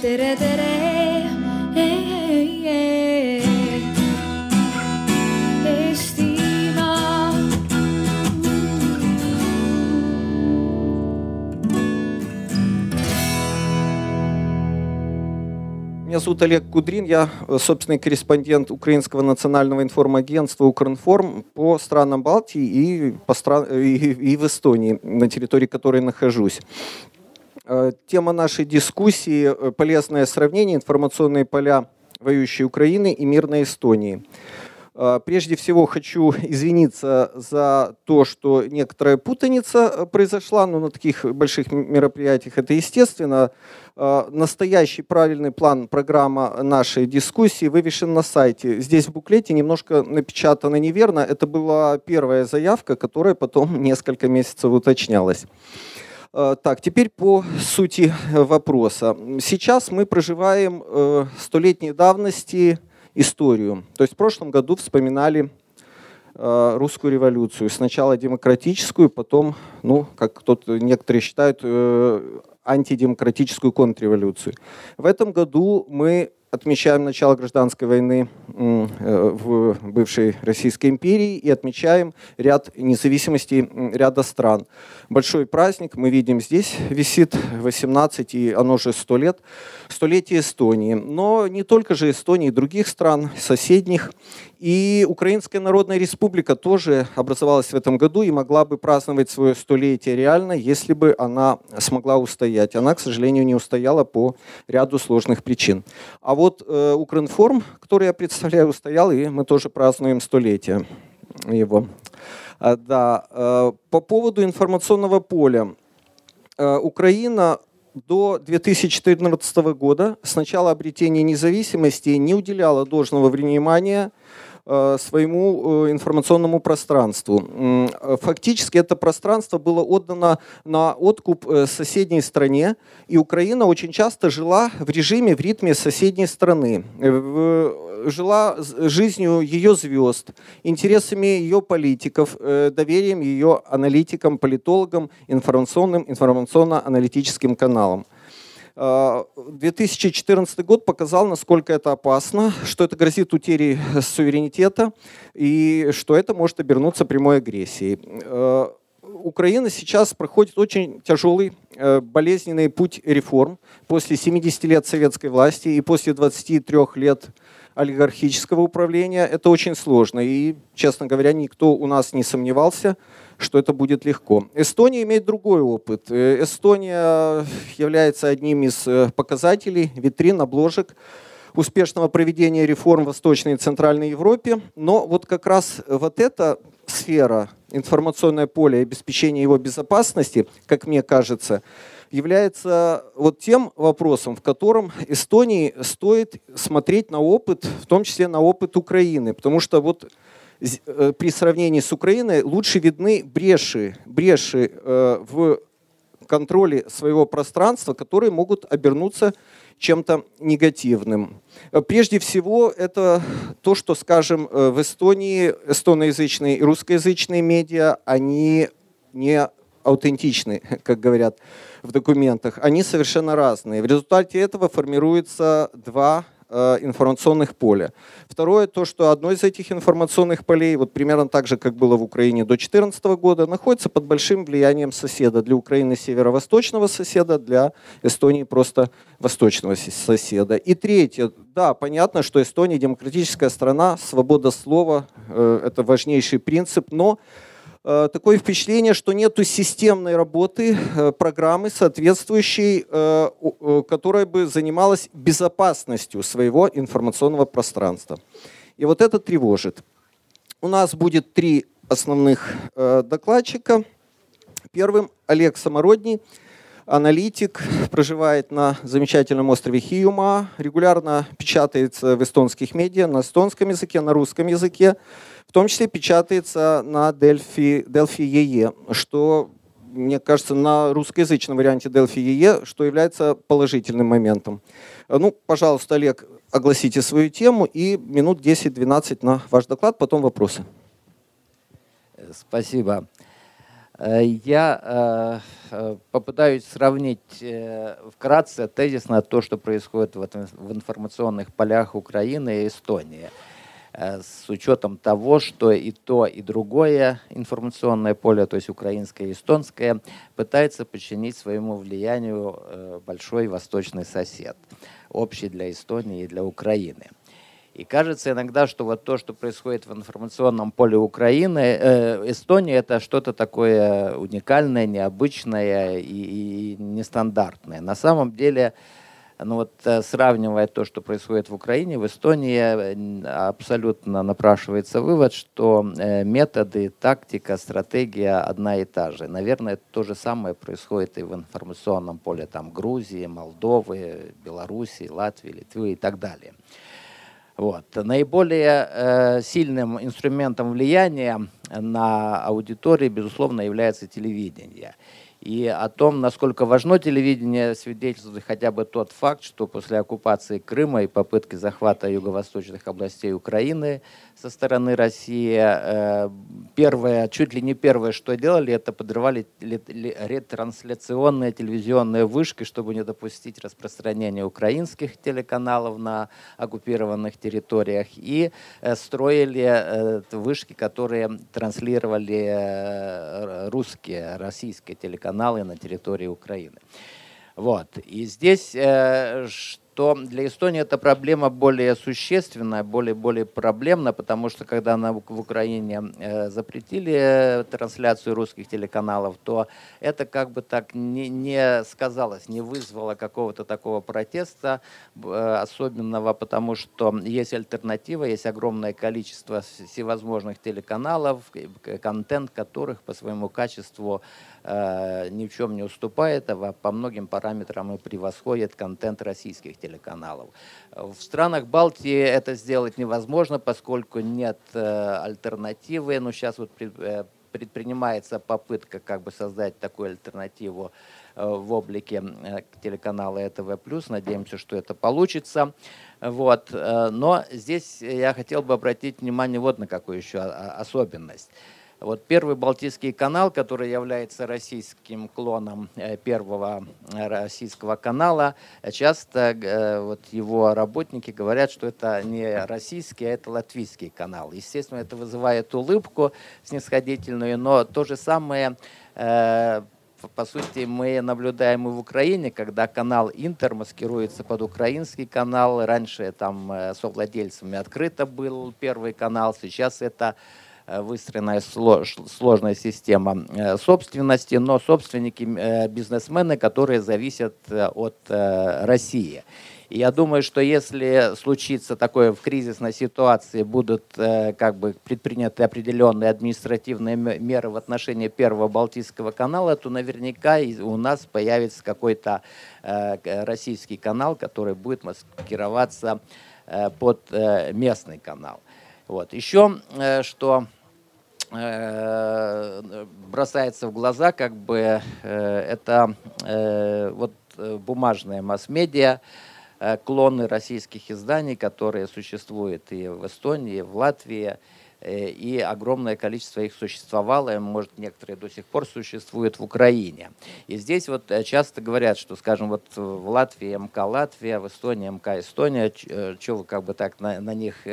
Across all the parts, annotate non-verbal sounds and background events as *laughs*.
tere, tere. Меня зовут Олег Кудрин, я э, собственный корреспондент Украинского национального информагентства «Укринформ» по странам Балтии и, по стран... и в Эстонии, на территории которой нахожусь. Э, Тема нашей дискуссии э, – полезное сравнение информационные поля воюющей Украины и мирной Эстонии. Э, Прежде всего хочу извиниться за то, что некоторая путаница произошла, но на таких больших мероприятиях это естественно. Настоящий правильный план, программа нашей дискуссии вывешен на сайте. Здесь в буклете немножко напечатано неверно. Это была первая заявка, которая потом *laughs* несколько месяцев уточнялась. Э, Так, теперь по сути э, вопроса. Сейчас мы проживаем э, столетней давности историю. То есть в прошлом году вспоминали русскую революцию. Сначала демократическую, потом, ну, как кто-то, некоторые считают, антидемократическую контрреволюцию. В этом году мы отмечаем начало гражданской войны э, в бывшей Российской империи и отмечаем ряд независимостей ряда стран. Большой праздник, мы видим здесь, висит 18, и оно же 100 лет, столетие Эстонии. Но не только же Эстонии, других стран, соседних. И Украинская Народная Республика тоже образовалась в этом году и могла бы праздновать свое столетие реально, если бы она смогла устоять. Она, к сожалению, не устояла по ряду сложных причин. А вот э, Укринформ, который я представляю, устоял, и мы тоже празднуем столетие его. А, Да, э, по поводу информационного поля. Э, Украина до 2014 года, с начала обретения независимости, не уделяла должного внимания своему э, информационному пространству. Э, Фактически это пространство было отдано на откуп э, соседней стране, и Украина очень часто жила в режиме, в ритме соседней страны. Э, Жила жизнью ее звезд, интересами ее политиков, э, доверием ее аналитикам, политологам, информационным, информационно-аналитическим каналам. Э, 2014 год показал, насколько это опасно, что это грозит утерей суверенитета и что это может обернуться прямой агрессией. Э, Украина сейчас проходит очень тяжелый, э, болезненный путь реформ после 70 лет советской власти и после 23 лет олигархического управления. Это очень сложно. И, честно говоря, никто у нас не сомневался, что это будет легко. Эстония имеет другой опыт. Э, Эстония является одним из э, показателей, витрин, обложек успешного проведения реформ в Восточной и Центральной Европе. Но вот как раз вот эта сфера, информационное поле и обеспечение его безопасности, как мне кажется, является вот тем вопросом, в котором Эстонии стоит смотреть на опыт, в том числе на опыт Украины, потому что вот э, при сравнении с Украиной лучше видны бреши, бреши э, в контроле своего пространства, которые могут обернуться чем-то негативным. Прежде всего, это то, что, скажем, э, в Эстонии эстоноязычные и русскоязычные медиа, они не аутентичны, *laughs* как говорят в документах, они совершенно разные. В результате этого формируется два э, информационных поля. Второе, то, что одно из этих информационных полей, вот примерно так же, как было в Украине до 2014 года, находится под большим влиянием соседа. Для Украины северо-восточного соседа, для Эстонии просто восточного соседа. И третье, да, понятно, что Эстония демократическая страна, свобода слова э, это важнейший принцип, но такое впечатление, что нет системной работы, э, программы соответствующей, э, э, которая бы занималась безопасностью своего информационного пространства. И вот это тревожит. У нас будет три основных э, докладчика. Первым Олег Самородний, аналитик, проживает на замечательном острове Хиюма, регулярно печатается в эстонских медиа на эстонском языке, на русском языке, в том числе печатается на Delphi, Delphi EE, что, мне кажется, на русскоязычном варианте Delphi EE, что является положительным моментом. Э, Ну, пожалуйста, Олег, огласите свою тему и минут 10-12 на ваш доклад, потом вопросы. Спасибо. Я попытаюсь сравнить вкратце тезисно то, что происходит в информационных полях Украины и Эстонии. Э, с учетом того, что и то, и другое информационное поле, то есть украинское и эстонское, пытается подчинить своему влиянию э, большой восточный сосед, общий для Эстонии и для Украины. И кажется иногда, что вот то, что происходит в информационном поле Украины, э, Эстонии, это что-то такое уникальное, необычное и, и нестандартное. На самом деле ну вот э, сравнивая то, что происходит в Украине, в Эстонии э, абсолютно напрашивается вывод, что э, методы, тактика, стратегия одна и та же. Наверное, то же самое происходит и в информационном поле там, Грузии, Молдовы, Белоруссии, Латвии, Литвы и так далее. Вот. Наиболее э, сильным инструментом влияния на аудиторию, безусловно, является телевидение. И о том, насколько важно телевидение, свидетельствует хотя бы тот факт, что после оккупации Крыма и попытки захвата юго-восточных областей Украины со стороны России. Э, первое, чуть ли не первое, что делали, это подрывали ретрансляционные телевизионные вышки, чтобы не допустить распространения украинских телеканалов на оккупированных территориях. И э, строили э, вышки, которые транслировали русские, российские телеканалы на территории Украины. Вот. И здесь то для Эстонии эта проблема более существенная, более, более проблемна, потому что когда на, в Украине э, запретили э, трансляцию русских телеканалов, то это как бы так не, не сказалось, не вызвало какого-то такого протеста э, особенного, потому что есть альтернатива, есть огромное количество всевозможных телеканалов, контент которых по своему качеству э, ни в чем не уступает, а по многим параметрам и превосходит контент российских телеканалов. В странах Балтии это сделать невозможно, поскольку нет э, альтернативы. Но сейчас вот э, предпринимается попытка как бы создать такую альтернативу э, в облике телеканала ЭТВ+. Надеемся, что это получится. Вот. Но здесь я хотел бы обратить внимание вот на какую еще особенность. Вот первый Балтийский канал, который является российским клоном э, первого российского канала, часто э, вот его работники говорят, что это не российский, а это латвийский канал. Естественно, это вызывает улыбку снисходительную, но то же самое э, по сути, мы наблюдаем и в Украине, когда канал Интер маскируется под украинский канал. Раньше там совладельцами открыто был первый канал, сейчас это Э, выстроенная сложная система э, собственности, но собственники э, бизнесмены, которые зависят от России. И я думаю, что если случится такое в кризисной ситуации, будут как бы предприняты определенные административные меры в отношении Первого Балтийского канала, то наверняка у нас появится какой-то российский канал, который будет маскироваться под местный канал. Вот. Еще что бросается в глаза, как бы э, это э, вот бумажная масс-медиа, клоны российских изданий, которые существуют и в Эстонии, и в Латвии, Э, и огромное количество их существовало, может, некоторые до сих пор существуют в Украине. И здесь вот э, часто говорят, что, скажем, вот в Латвии МК Латвия, в Эстонии МК Эстония, э, что вы как бы так на, на них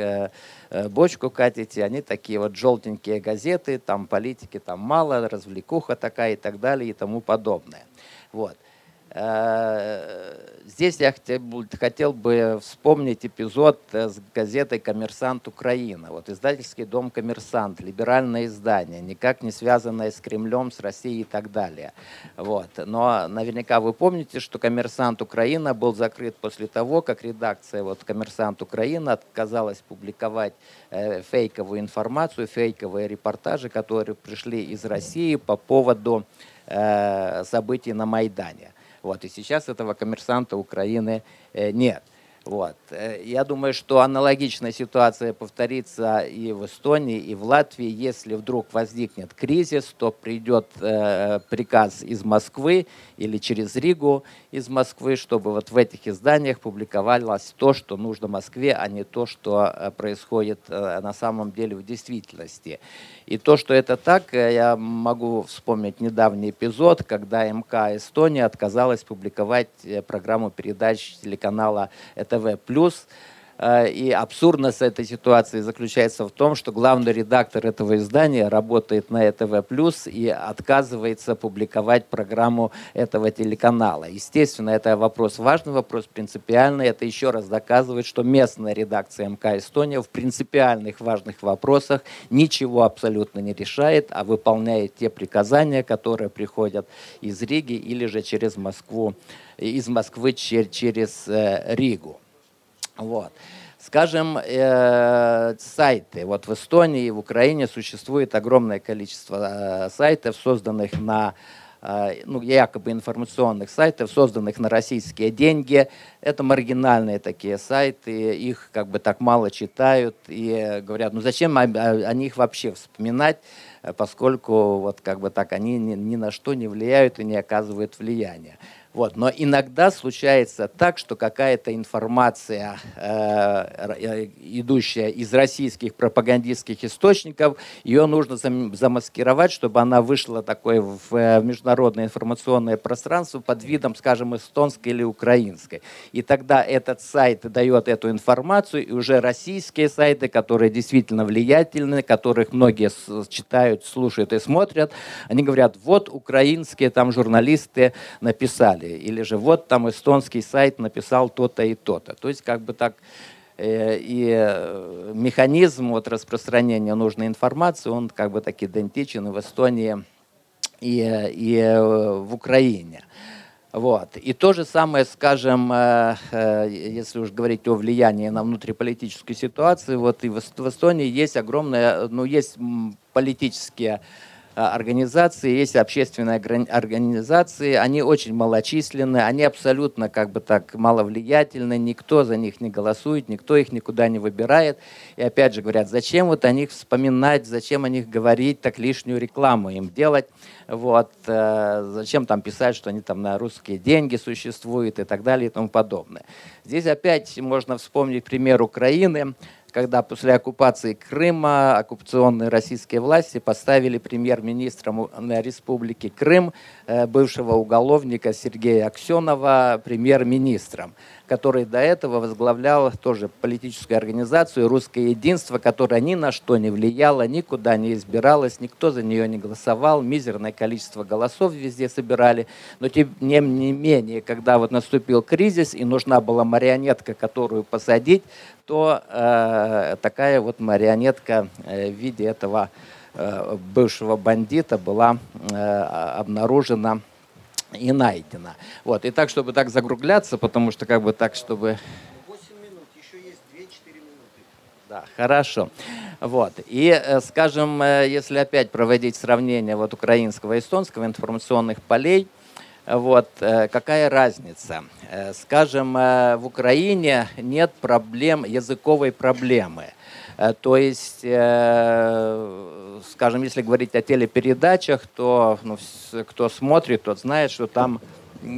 бочку катите, они такие вот желтенькие газеты, там политики там мало, развлекуха такая и так далее и тому подобное. Вот. Э, здесь я хотел бы вспомнить эпизод э, с газетой «Коммерсант Украина». Вот издательский дом «Коммерсант», либеральное издание, никак не связанное с Кремлем, с Россией и так далее. Вот. Но наверняка вы помните, что «Коммерсант Украина» был закрыт после того, как редакция вот, «Коммерсант Украина» отказалась публиковать э, фейковую информацию, фейковые репортажи, которые пришли из России по поводу событий на Майдане. Вот, и сейчас этого коммерсанта Украины э, нет. Вот. Э, я думаю, что аналогичная ситуация повторится и в Эстонии, и в Латвии. Если вдруг возникнет кризис, то придет э, приказ из Москвы или через Ригу из Москвы, чтобы вот в этих изданиях публиковалось то, что нужно Москве, а не то, что э, происходит э, на самом деле в действительности. И то, что это так, э, я могу вспомнить недавний эпизод, когда МК Эстония отказалась публиковать программу передач телеканала «Это ТВ+. Э, и абсурдность этой ситуации заключается в том, что главный редактор этого издания работает на ЭТВ+, и отказывается публиковать программу этого телеканала. Естественно, это вопрос важный, вопрос принципиальный. Это еще раз доказывает, что местная редакция МК Эстония в принципиальных важных вопросах ничего абсолютно не решает, а выполняет те приказания, которые приходят из Риги или же через Москву, из Москвы через э, Ригу. Вот. Скажем, э, сайты. Вот в Эстонии и в Украине существует огромное количество э, сайтов, созданных на э, ну, якобы информационных сайтов, созданных на российские деньги. Это маргинальные такие сайты, их как бы так мало читают и говорят, ну зачем о, о, них вообще вспоминать, поскольку вот как бы так они ни, ни на что не влияют и не оказывают влияния. Вот. Но иногда случается так, что какая-то информация, э, э идущая из российских пропагандистских источников, ее нужно замаскировать, чтобы она вышла такой в, в международное информационное пространство под видом, скажем, эстонской или украинской. И тогда этот сайт дает эту информацию, и уже российские сайты, которые действительно влиятельны, которых многие читают, слушают и смотрят, они говорят, вот украинские там журналисты написали или же вот там эстонский сайт написал то-то и то-то. То есть как бы так э, и э, механизм вот распространения нужной информации, он как бы так идентичен в Эстонии и, и э, в Украине. Вот. И то же самое, скажем, если уж говорить о влиянии на внутриполитическую ситуацию, вот и в Эстонии есть огромное, ну, есть политические организации, есть общественные организации, они очень малочисленны, они абсолютно как бы так маловлиятельны, никто за них не голосует, никто их никуда не выбирает. И опять же говорят, зачем вот о них вспоминать, зачем о них говорить, так лишнюю рекламу им делать, вот, э, зачем там писать, что они там на русские деньги существуют и так далее и тому подобное. Здесь опять можно вспомнить пример Украины, когда после оккупации Крыма оккупационные российские власти поставили премьер-министром Республики Крым э, бывшего уголовника Сергея Аксенова премьер-министром, который до этого возглавлял тоже политическую организацию «Русское единство», которая ни на что не влияла, никуда не избиралась, никто за нее не голосовал, мизерное количество голосов везде собирали. Но тем не менее, когда вот наступил кризис и нужна была марионетка, которую посадить, то э, такая вот марионетка э, в виде этого э, бывшего бандита была э, обнаружена и найдена. Вот. И так, чтобы так закругляться, потому что как бы так, чтобы... 8 минут, еще есть 2-4 минуты. Да, хорошо. Вот. И, э, скажем, э, если опять проводить сравнение вот украинского и эстонского информационных полей, вот, э, какая разница? Скажем, в Украине нет проблем, языковой проблемы. То есть, скажем, если говорить о телепередачах, то ну, кто смотрит, тот знает, что там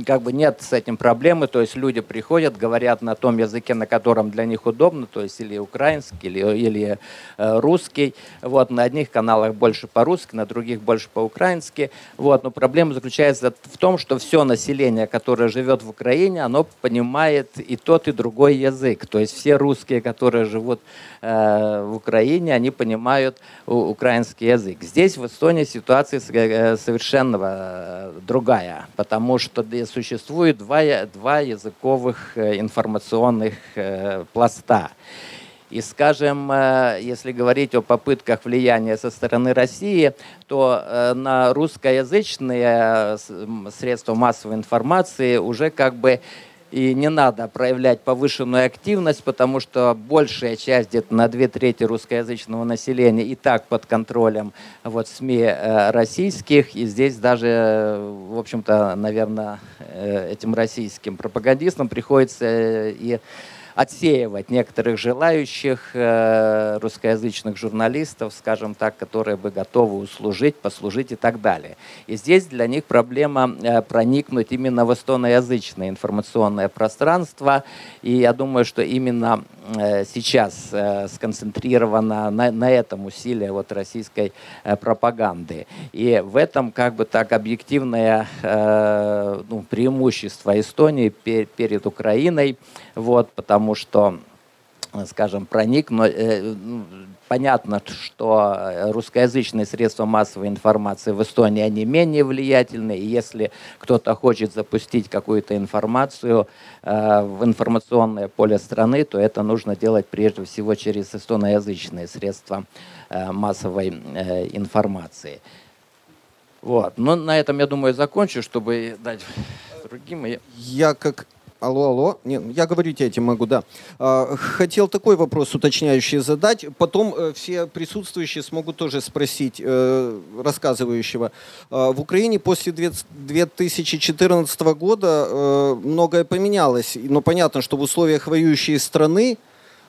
как бы нет с этим проблемы, то есть люди приходят, говорят на том языке, на котором для них удобно, то есть или украинский, или, или э, русский. Вот, на одних каналах больше по-русски, на других больше по-украински. Вот, но проблема заключается в том, что все население, которое живет в Украине, оно понимает и тот, и другой язык. То есть все русские, которые живут э, в Украине, они понимают украинский язык. Здесь в Эстонии ситуация э, совершенно э, другая, потому что существует два, два языковых э, информационных э, пласта. И, скажем, э, если говорить о попытках влияния со стороны России, то на русскоязычные средства массовой информации уже как бы и не надо проявлять повышенную активность, потому что большая часть, где-то на две трети русскоязычного населения и так под контролем вот, СМИ э, российских. И здесь даже, в общем-то, наверное, э, этим российским пропагандистам приходится и отсеивать некоторых желающих э, русскоязычных журналистов, скажем так, которые бы готовы услужить, послужить и так далее. И здесь для них проблема э, проникнуть именно в эстоноязычное информационное пространство. И я думаю, что именно э, сейчас э, сконцентрировано на, на этом усилие вот российской э, пропаганды. И в этом как бы так объективное э, ну, преимущество Эстонии пер, перед Украиной, вот, потому что скажем, проникнуть, э, ну, понятно, что русскоязычные средства массовой информации в Эстонии, они менее влиятельны, и если кто-то хочет запустить какую-то информацию э, в информационное поле страны, то это нужно делать прежде всего через эстоноязычные средства э, массовой информации. Вот. Но на этом, я думаю, закончу, чтобы дать другим. Я как Алло, алло. Нет, я говорить этим могу, да. А, хотел такой вопрос уточняющий задать. Потом э, все присутствующие смогут тоже спросить э, рассказывающего. А, в Украине после 2014 года э, многое поменялось. Но понятно, что в условиях воюющей страны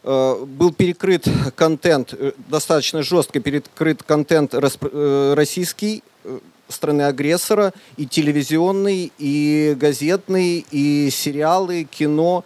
был перекрыт контент, достаточно жестко перекрыт контент российский, страны-агрессора, и телевизионный, и газетный, и сериалы, кино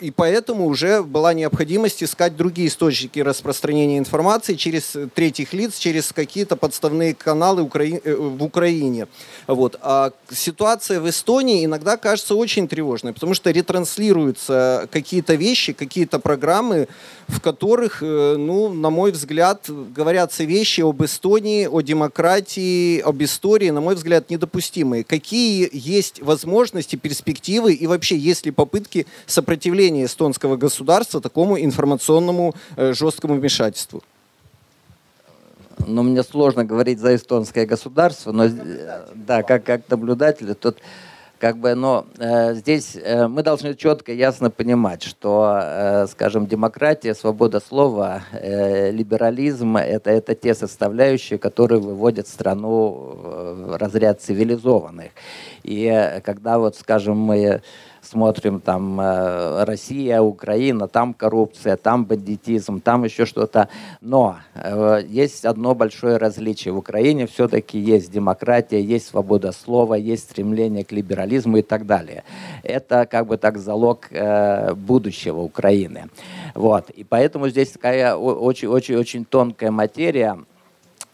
и поэтому уже была необходимость искать другие источники распространения информации через третьих лиц, через какие-то подставные каналы Украи... Э, в Украине. Вот. А ситуация в Эстонии иногда кажется очень тревожной, потому что ретранслируются какие-то вещи, какие-то программы, в которых, э, ну, на мой взгляд, говорятся вещи об Эстонии, о демократии, об истории, на мой взгляд, недопустимые. Какие есть возможности, перспективы и вообще есть ли попытки сопротивления сопротивление эстонского государства такому информационному э, жесткому вмешательству? Ну, мне сложно говорить за эстонское государство, но э, да, как, как наблюдатель, тут как бы, но э, здесь э, мы должны четко и ясно понимать, что, э, скажем, демократия, свобода слова, э, либерализм это, это те составляющие, которые выводят страну в разряд цивилизованных. И э, когда вот, скажем, мы смотрим там э, Россия, Украина, там коррупция, там бандитизм, там еще что-то. Но э, есть одно большое различие. В Украине все-таки есть демократия, есть свобода слова, есть стремление к либерализму и так далее. Это как бы так залог э, будущего Украины. Вот. И поэтому здесь такая очень-очень-очень тонкая материя,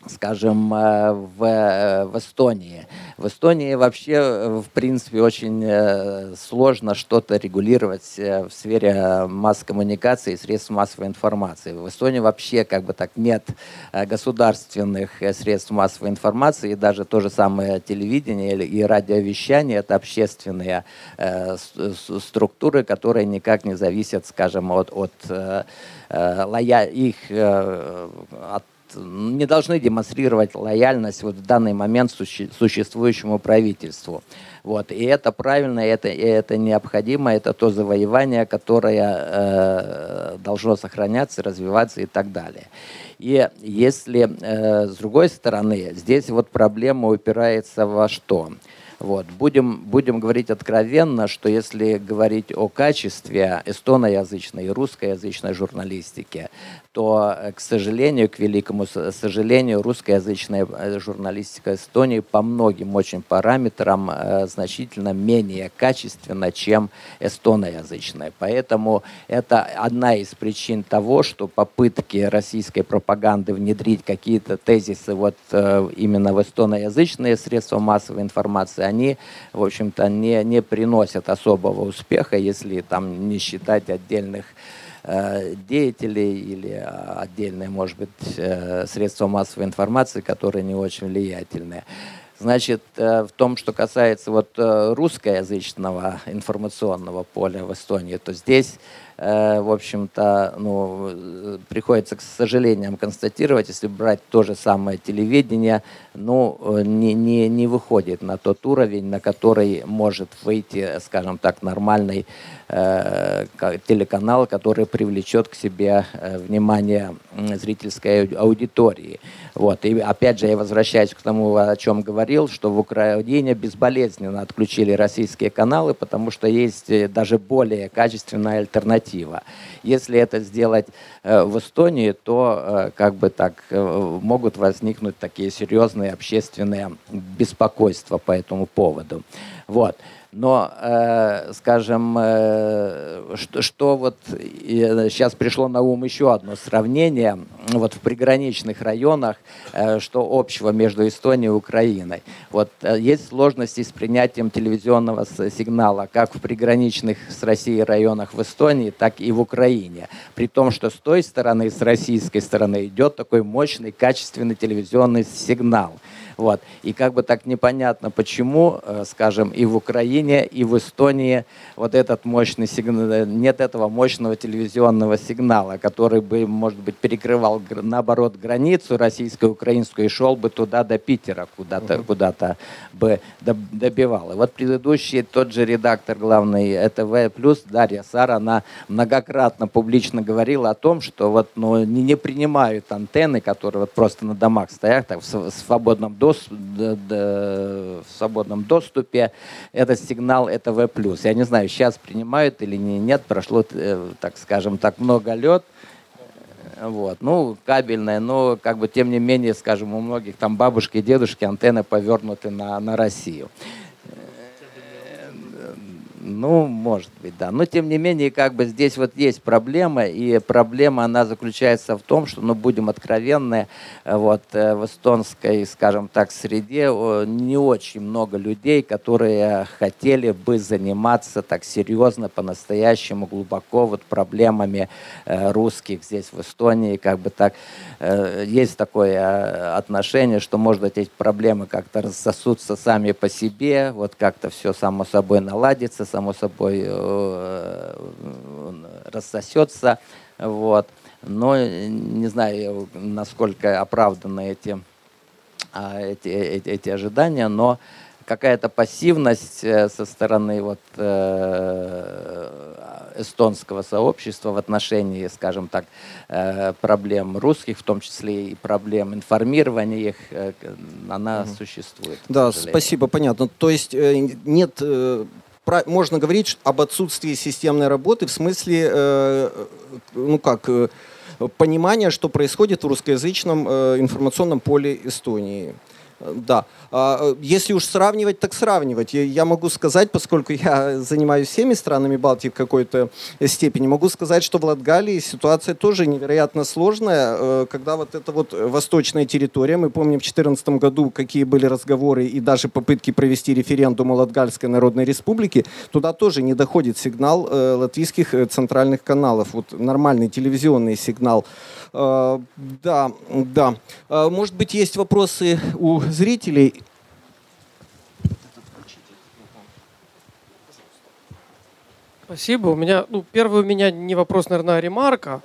скажем, э, в, э, в Эстонии. В Эстонии вообще, э, в принципе, очень сложно что-то регулировать в сфере масс-коммуникации и средств массовой информации. В Эстонии вообще как бы так нет государственных средств массовой информации, и даже то же самое телевидение и радиовещание – это общественные структуры, которые никак не зависят, скажем, от, от лоя... их от не должны демонстрировать лояльность вот в данный момент суще, существующему правительству. Вот. И это правильно, это, и это необходимо, это то завоевание, которое э, должно сохраняться, развиваться и так далее. И если, э, с другой стороны, здесь вот проблема упирается во что? Вот. Будем, будем говорить откровенно, что если говорить о качестве эстоноязычной и русскоязычной журналистики, то, э, к сожалению, к великому сожалению, русскоязычная э, журналистика Эстонии по многим очень параметрам э, значительно менее качественна, чем эстоноязычная. Поэтому это одна из причин того, что попытки российской пропаганды внедрить какие-то тезисы вот именно в эстоноязычные средства массовой информации, они, в общем-то, не, не приносят особого успеха, если там не считать отдельных деятелей или а, отдельные, может быть, э, средства массовой информации, которые не очень влиятельные. Значит, э, в том, что касается вот русскоязычного информационного поля в Эстонии, то здесь Э, в общем-то, ну, приходится, к сожалению, констатировать, если брать то же самое телевидение, ну, не, не, не выходит на тот уровень, на который может выйти, скажем так, нормальный э, телеканал, который привлечет к себе э, внимание зрительской аудитории. Вот. И опять же, я возвращаюсь к тому, о чем говорил что в Украине безболезненно отключили российские каналы, потому что есть э, даже более качественная альтернатива. Если это сделать э, в Эстонии, то э, как бы так могут возникнуть такие серьезные общественные беспокойства по этому поводу. Вот. Но, э, скажем, э, что, что вот э, сейчас пришло на ум еще одно сравнение. Вот в приграничных районах, э, что общего между Эстонией и Украиной. Вот э, есть сложности с принятием телевизионного сигнала, как в приграничных с Россией районах в Эстонии, так и в Украине. При том, что с той стороны, с российской стороны, идет такой мощный, качественный телевизионный сигнал. Вот. И как бы так непонятно, почему, э, скажем, и в Украине, и в Эстонии вот этот мощный сигнал, нет этого мощного телевизионного сигнала, который бы, может быть, перекрывал, наоборот, границу российско-украинскую и шел бы туда до Питера, куда-то uh-huh. куда бы добивал. И вот предыдущий, тот же редактор главный ЭТВ+, Дарья Сара, она многократно публично говорила о том, что вот, ну, не, не принимают антенны, которые вот просто на домах стоят, так, в свободном доступе, в свободном доступе этот сигнал это В+. Я не знаю, сейчас принимают или не, нет, прошло, э, так скажем, так много лет. Вот. Ну, кабельная, но как бы тем не менее, скажем, у многих там бабушки и дедушки антенны повернуты на, на Россию. Ну, может быть, да. Но, тем не менее, как бы здесь вот есть проблема, и проблема, она заключается в том, что, ну, будем откровенны, вот э, в эстонской, скажем так, среде не очень много людей, которые хотели бы заниматься так серьезно, по-настоящему глубоко вот проблемами э, русских здесь в Эстонии, как бы так, э, есть такое отношение, что, может быть, эти проблемы как-то рассосутся сами по себе, вот как-то все само собой наладится, само собой э, рассосется. Вот. Но не знаю, насколько оправданы эти, а, эти, эти, эти ожидания, но какая-то пассивность э, со стороны вот, э, эстонского сообщества в отношении, скажем так, проблем русских, в том числе и проблем информирования их, она угу. существует. Да, спасибо, понятно. То есть нет можно говорить об отсутствии системной работы в смысле, э, ну как, э, понимания, что происходит в русскоязычном э, информационном поле Эстонии. Да. А, если уж сравнивать, так сравнивать. Я могу сказать, поскольку я *laughs* занимаюсь всеми странами Балтии в какой-то степени, могу сказать, что в Латгалии ситуация тоже невероятно сложная, э, когда вот эта вот восточная территория, мы помним в 2014 году, какие были разговоры и даже попытки провести референдум о Латгальской Народной Республике, туда тоже не доходит сигнал э, латвийских э, центральных каналов, вот нормальный телевизионный сигнал. Да, да. Может быть, есть вопросы у зрителей. Спасибо. У меня, ну, первый у меня не вопрос, наверное, а ремарка.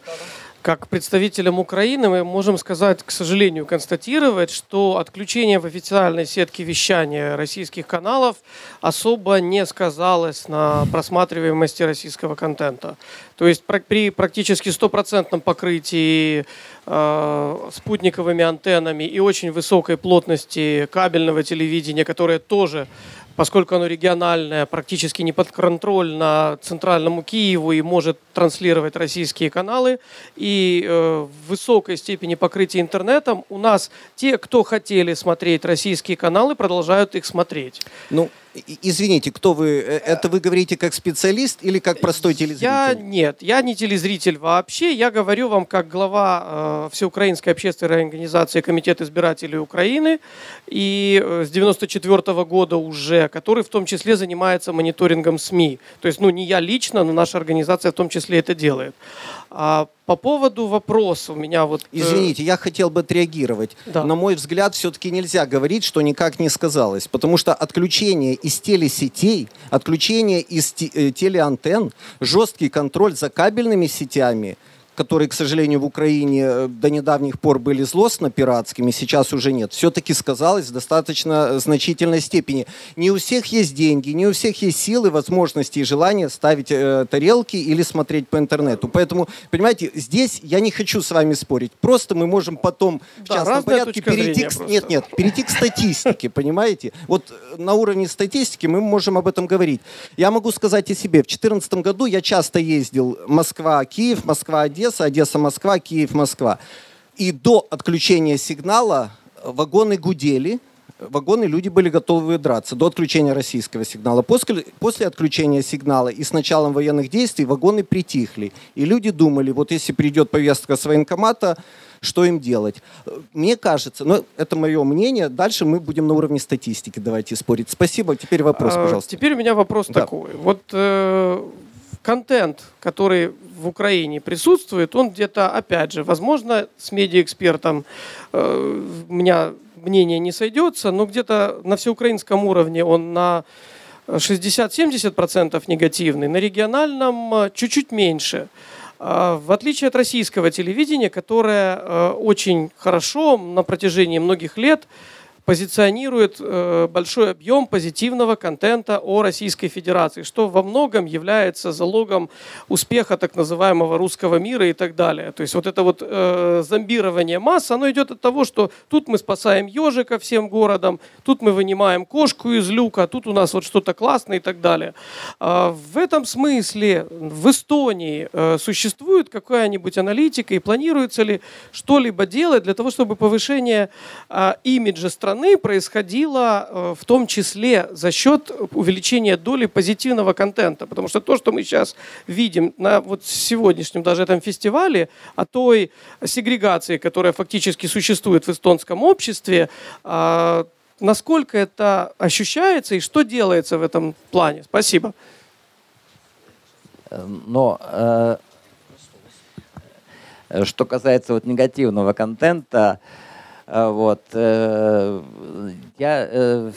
Как представителям Украины мы можем сказать, к сожалению, констатировать, что отключение в официальной сетке вещания российских каналов особо не сказалось на просматриваемости российского контента. То есть при практически стопроцентном покрытии э, спутниковыми антеннами и очень высокой плотности кабельного телевидения, которое тоже поскольку оно региональное, практически не подконтрольно центральному Киеву и может транслировать российские каналы, и э, в высокой степени покрытия интернетом у нас те, кто хотели смотреть российские каналы, продолжают их смотреть. Ну, Извините, кто вы? Э, это вы говорите как специалист или как простой телезритель? Я нет, я не телезритель вообще. Я говорю вам как глава э, Всеукраинской общественной организации Комитет избирателей Украины и э, с 94 -го года уже, который в том числе занимается мониторингом СМИ. То есть, ну не я лично, но наша организация в том числе это делает. А по поводу вопроса у меня вот... Э, Извините, я хотел бы отреагировать. Да. На мой взгляд, все-таки нельзя говорить, что никак не сказалось. Потому что отключение из телесетей, отключение из э, телеантенн, жесткий контроль за кабельными сетями – которые, к сожалению, в Украине э, до недавних пор были злостно пиратскими, сейчас уже нет, все-таки сказалось в достаточно значительной степени. Не у всех есть деньги, не у всех есть силы, возможности и желание ставить э, тарелки или смотреть по интернету. Поэтому, понимаете, здесь я не хочу с вами спорить. Просто мы можем потом в да, частном порядке перейти к... Нет, нет, перейти к статистике, понимаете? Вот э, на уровне статистики мы можем об этом говорить. Я могу сказать о себе. В 2014 году я часто ездил Москва-Киев, Москва-Одесса, Одесса, Одесса-Москва, Киев-Москва. И до отключения сигнала вагоны гудели, вагоны люди были готовы драться до отключения российского сигнала. После, после отключения сигнала и с началом военных действий вагоны притихли. И люди думали, вот если придет повестка с военкомата, что им делать. Мне кажется, ну, это мое мнение, дальше мы будем на уровне статистики, давайте спорить. Спасибо, теперь вопрос, а, пожалуйста. Теперь у меня вопрос да. такой. Вот э, контент, который в Украине присутствует, он где-то, опять же, возможно, с медиаэкспертом э, у меня мнение не сойдется, но где-то на всеукраинском уровне он на 60-70% негативный, на региональном э, чуть-чуть меньше. А, в отличие от российского телевидения, которое э, очень хорошо на протяжении многих лет позиционирует э, большой объем позитивного контента о Российской Федерации, что во многом является залогом успеха так называемого русского мира и так далее. То есть вот это вот э, зомбирование масс, оно идет от того, что тут мы спасаем ежика всем городом, тут мы вынимаем кошку из люка, тут у нас вот что-то классное и так далее. А в этом смысле в Эстонии э, существует какая-нибудь аналитика и планируется ли что-либо делать для того, чтобы повышение э, имиджа страны страны происходило э, в том числе за счет увеличения доли позитивного контента. Потому что то, что мы сейчас видим на вот сегодняшнем даже этом фестивале, о той сегрегации, которая фактически существует в эстонском обществе, а, насколько это ощущается и что делается в этом плане? Спасибо. Но э, что касается вот негативного контента, а, вот. Э, я э,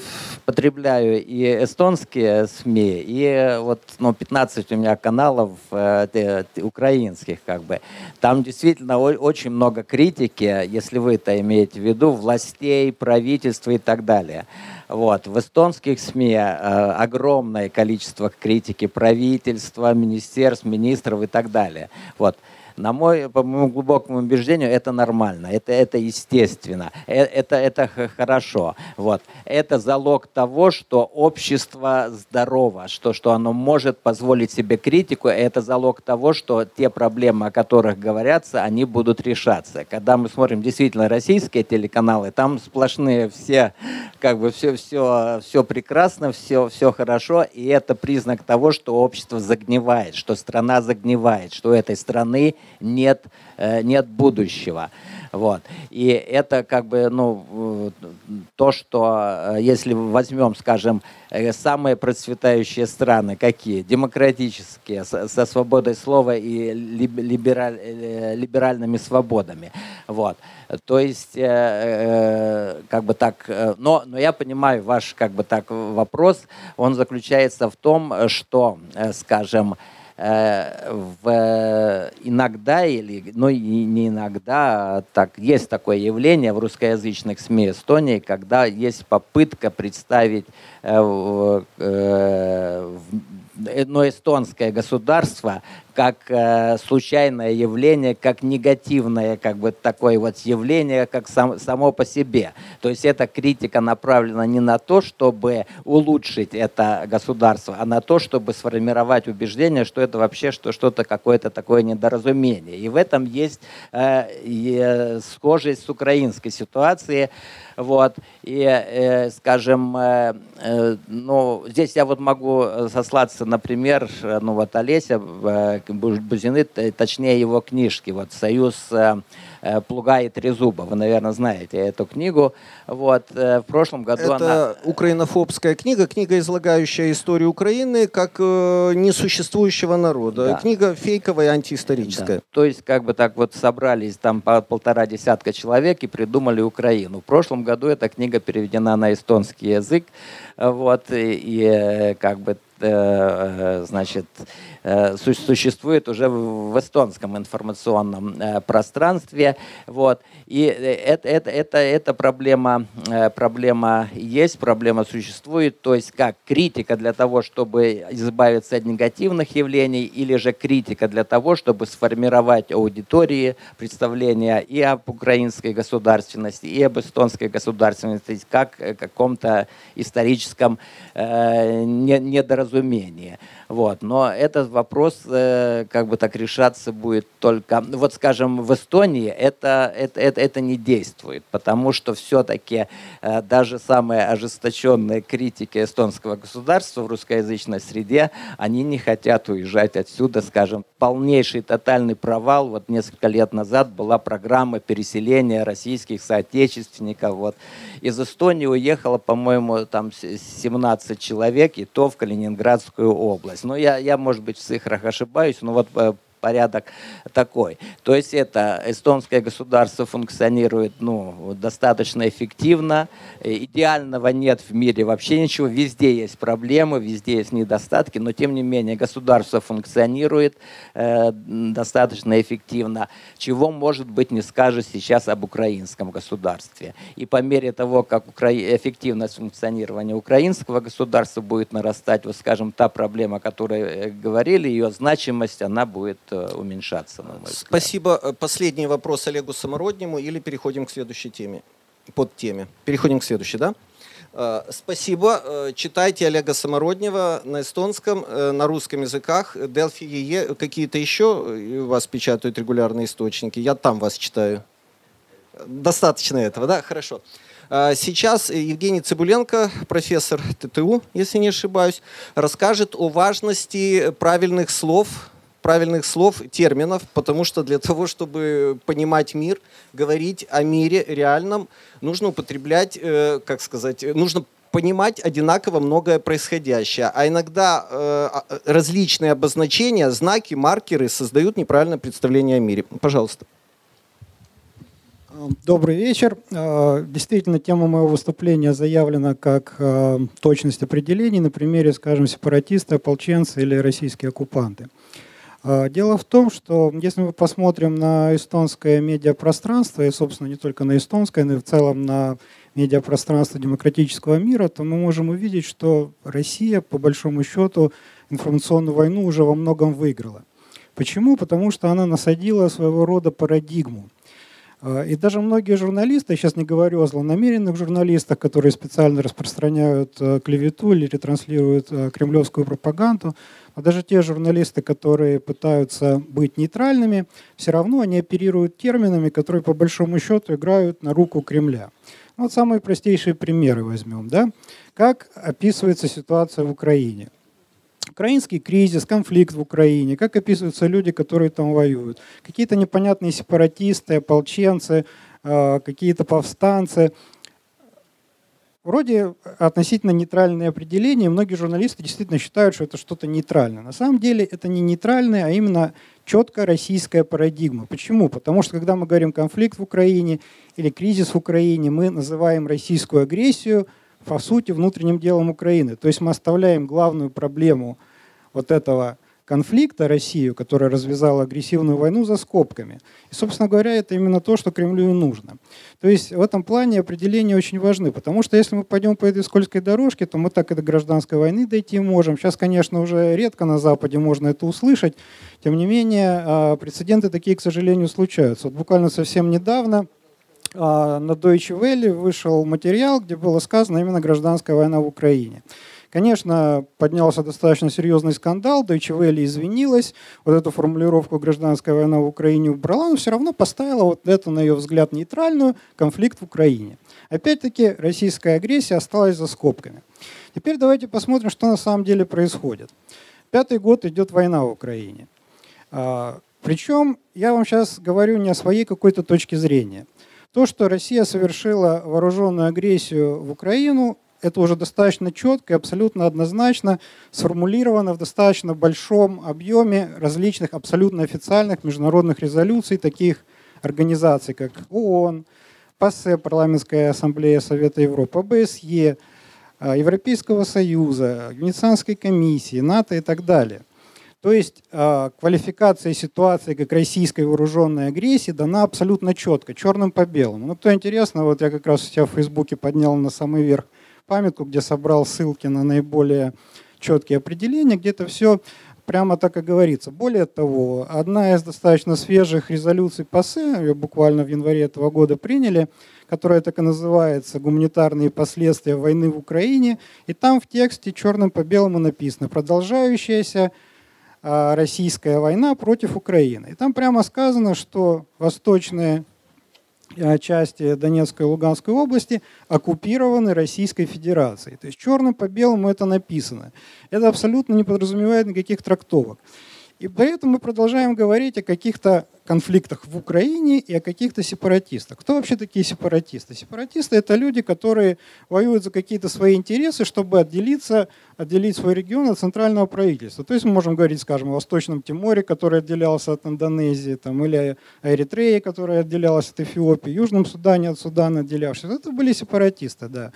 потребляю и эстонские СМИ, и вот ну, 15 у меня каналов э, украинских. Как бы. Там действительно очень много критики, если вы это имеете в виду, властей, правительства и так далее. Вот. В эстонских СМИ э, огромное количество критики правительства, министерств, министров и так далее. Вот. На мой, по моему глубокому убеждению, это нормально, это, это естественно, это, это хорошо. Вот. Это залог того, что общество здорово, что, что оно может позволить себе критику, это залог того, что те проблемы, о которых говорятся, они будут решаться. Когда мы смотрим действительно российские телеканалы, там сплошные все, как бы все, все, все прекрасно, все, все хорошо, и это признак того, что общество загнивает, что страна загнивает, что у этой страны нет, э, нет будущего. Вот. И это как бы, ну, то, что э, если возьмем, скажем, э, самые процветающие страны, какие? Демократические, со свободой слова и либераль, либеральными свободами. Вот. То есть, как бы так, но, но я понимаю ваш, как бы так, вопрос, он заключается в том, что, скажем, Э, в, иногда или, ну не иногда, а так есть такое явление в русскоязычных СМИ Эстонии, когда есть попытка представить э, э, но эстонское государство как э, случайное явление, как негативное как бы такое вот явление, как сам, само по себе. То есть эта критика направлена не на то, чтобы улучшить это государство, а на то, чтобы сформировать убеждение, что это вообще что, что-то какое-то такое недоразумение. И в этом есть э, и, схожесть с украинской ситуацией. Вот. И, э, скажем, э, э, ну, здесь я вот могу сослаться, например, ну вот Олеся э, Бузины, точнее его книжки, вот «Союз э, Плуга и Трезуба». Вы, наверное, знаете эту книгу. Вот, э, в прошлом году Это она... украинофобская книга, книга, излагающая историю Украины как э, несуществующего народа. Да. Книга фейковая, антиисторическая. Да. То есть, как бы так вот собрались там по полтора десятка человек и придумали Украину. В прошлом году эта книга переведена на эстонский язык. Вот, и, и как бы значит, существует уже в эстонском информационном пространстве. Вот. И это, это, это, эта проблема, проблема есть, проблема существует. То есть как критика для того, чтобы избавиться от негативных явлений, или же критика для того, чтобы сформировать аудитории представления и об украинской государственности, и об эстонской государственности, как каком-то историческом э, недоразумении. Вот. Но этот вопрос э, как бы так решаться будет только... Вот, скажем, в Эстонии это, это, это, это не действует, потому что все-таки э, даже самые ожесточенные критики эстонского государства в русскоязычной среде, они не хотят уезжать отсюда, скажем, полнейший тотальный провал. Вот несколько лет назад была программа переселения российских соотечественников. Вот. Из Эстонии уехало, по-моему, там 17 человек, и то в Калининградскую область ну я, я, может быть, в цифрах ошибаюсь, но вот э, порядок такой. То есть это эстонское государство функционирует ну, достаточно эффективно. Э, идеального нет в мире вообще ничего. Везде есть проблемы, везде есть недостатки, но тем не менее государство функционирует э, достаточно эффективно. Чего, может быть, не скажешь сейчас об украинском государстве. И по мере того, как укра... эффективность функционирования украинского государства будет нарастать, вот скажем, та проблема, о которой э, говорили, ее значимость, она будет уменьшаться, на мой Спасибо. Э, последний вопрос Олегу Самороднему или переходим к следующей теме? Под теме. Переходим к следующей, да? Э, спасибо. Читайте Олега Самороднева на эстонском, на русском языках. Делфи ЕЕ, какие-то еще у вас печатают регулярные источники? Я там вас читаю. Достаточно этого, да? Хорошо. Сейчас Евгений Цибуленко, профессор ТТУ, если не ошибаюсь, расскажет о важности правильных слов правильных слов, терминов, потому что для того, чтобы понимать мир, говорить о мире реальном, нужно употреблять, э, как сказать, нужно понимать одинаково многое происходящее. А иногда э, различные обозначения, знаки, маркеры создают неправильное представление о мире. Пожалуйста. Добрый вечер. Э, действительно, тема моего выступления заявлена как э, точность определений на примере, скажем, сепаратисты, ополченцы или российские оккупанты. А, дело в том, что если мы посмотрим на эстонское медиапространство, и, собственно, не только на эстонское, но и в целом на медиапространство демократического мира, то мы можем увидеть, что Россия, по большому счету, информационную войну уже во многом выиграла. Почему? Потому что она насадила своего рода парадигму. А, и даже многие журналисты, я сейчас не говорю о злонамеренных журналистах, которые специально распространяют э, клевету или ретранслируют э, кремлевскую пропаганду, но даже те журналисты, которые пытаются быть нейтральными, все равно они оперируют терминами, которые по большому счету играют на руку Кремля. Вот самые простейшие примеры возьмем. Да? Как описывается ситуация в Украине? Украинский кризис, конфликт в Украине, как описываются люди, которые там воюют. Какие-то непонятные сепаратисты, ополченцы, а, какие-то повстанцы. Вроде относительно нейтральные определения. Многие журналисты действительно считают, что это что-то нейтральное. На самом деле это не нейтральное, а именно четкая российская парадигма. Почему? Потому что когда мы говорим конфликт в Украине или кризис в Украине, мы называем российскую агрессию – по сути, внутренним делом Украины. То есть мы оставляем главную проблему вот этого конфликта Россию, которая развязала агрессивную войну за скобками. И, собственно говоря, это именно то, что Кремлю и нужно. То есть в этом плане определения очень важны, потому что если мы пойдем по этой скользкой дорожке, то мы так и до гражданской войны дойти можем. Сейчас, конечно, уже редко на Западе можно это услышать. Тем не менее, а, прецеденты такие, к сожалению, случаются. Вот буквально совсем недавно а, на Deutsche Welle вышел материал, где было сказано именно гражданская война в Украине. Конечно, поднялся достаточно серьезный скандал, Deutsche Welle извинилась, вот эту формулировку «гражданская война в Украине» убрала, но все равно поставила вот эту, на ее взгляд, нейтральную конфликт в Украине. Опять-таки, российская агрессия осталась за скобками. Теперь давайте посмотрим, что на самом деле происходит. Пятый год идет война в Украине. А, Причем я вам сейчас говорю не о своей какой-то точке зрения – то, что Россия совершила вооруженную агрессию в Украину, это уже достаточно четко и абсолютно однозначно сформулировано в достаточно большом объеме различных абсолютно официальных международных резолюций таких организаций, как ООН, ПАСЕ, Парламентская ассамблея Совета Европы, ОБСЕ, Европейского Союза, Венецианской комиссии, НАТО и так далее. То есть э, квалификация ситуации как российской вооруженной агрессии дана абсолютно четко, черным по белому. Ну, кто интересно, вот я как раз у себя в Фейсбуке поднял на самый верх памятку, где собрал ссылки на наиболее четкие определения, где это все прямо так и говорится. Более того, одна из достаточно свежих резолюций ПАСЕ, ее буквально в январе этого года приняли, которая так и называется «Гуманитарные последствия войны в Украине», и там в тексте черным по белому написано «Продолжающаяся а, российская война против Украины. И там прямо сказано, что восточные части Донецкой и Луганской области оккупированы Российской Федерацией. То есть черным по белому это написано. Это абсолютно не подразумевает никаких трактовок. И поэтому мы продолжаем говорить о каких-то конфликтах в Украине и о каких-то сепаратистах. Кто вообще такие сепаратисты? Сепаратисты – это люди, которые воюют за какие-то свои интересы, чтобы отделиться, отделить свой регион от центрального правительства. То есть мы можем говорить, скажем, о Восточном Тиморе, который отделялся от Индонезии, там, или о Эритрее, которая отделялась от Эфиопии, Южном Судане от Судана отделявшись. Это были сепаратисты, да.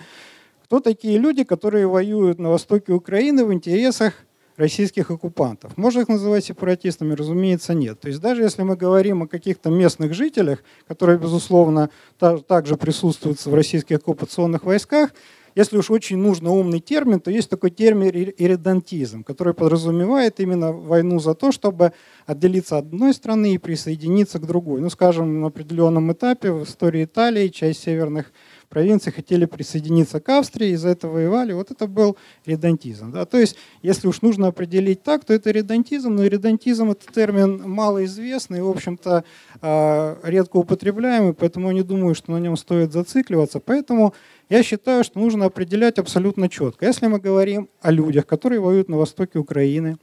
Кто такие люди, которые воюют на востоке Украины в интересах российских оккупантов. Можно их называть сепаратистами? Разумеется, нет. То есть даже если мы говорим о каких-то местных жителях, которые, безусловно, также присутствуют в российских оккупационных войсках, если уж очень нужно умный термин, то есть такой термин иридантизм, который подразумевает именно войну за то, чтобы отделиться от одной страны и присоединиться к другой. Ну, скажем, на определенном этапе в истории Италии часть северных провинции хотели присоединиться к Австрии, из-за этого воевали. Вот это был редантизм. Да? То есть, если уж нужно определить так, то это редантизм, но редантизм это термин малоизвестный, в общем-то, а, редко употребляемый, поэтому я не думаю, что на нем стоит зацикливаться. Поэтому я считаю, что нужно определять абсолютно четко. Если мы говорим о людях, которые воюют на востоке Украины,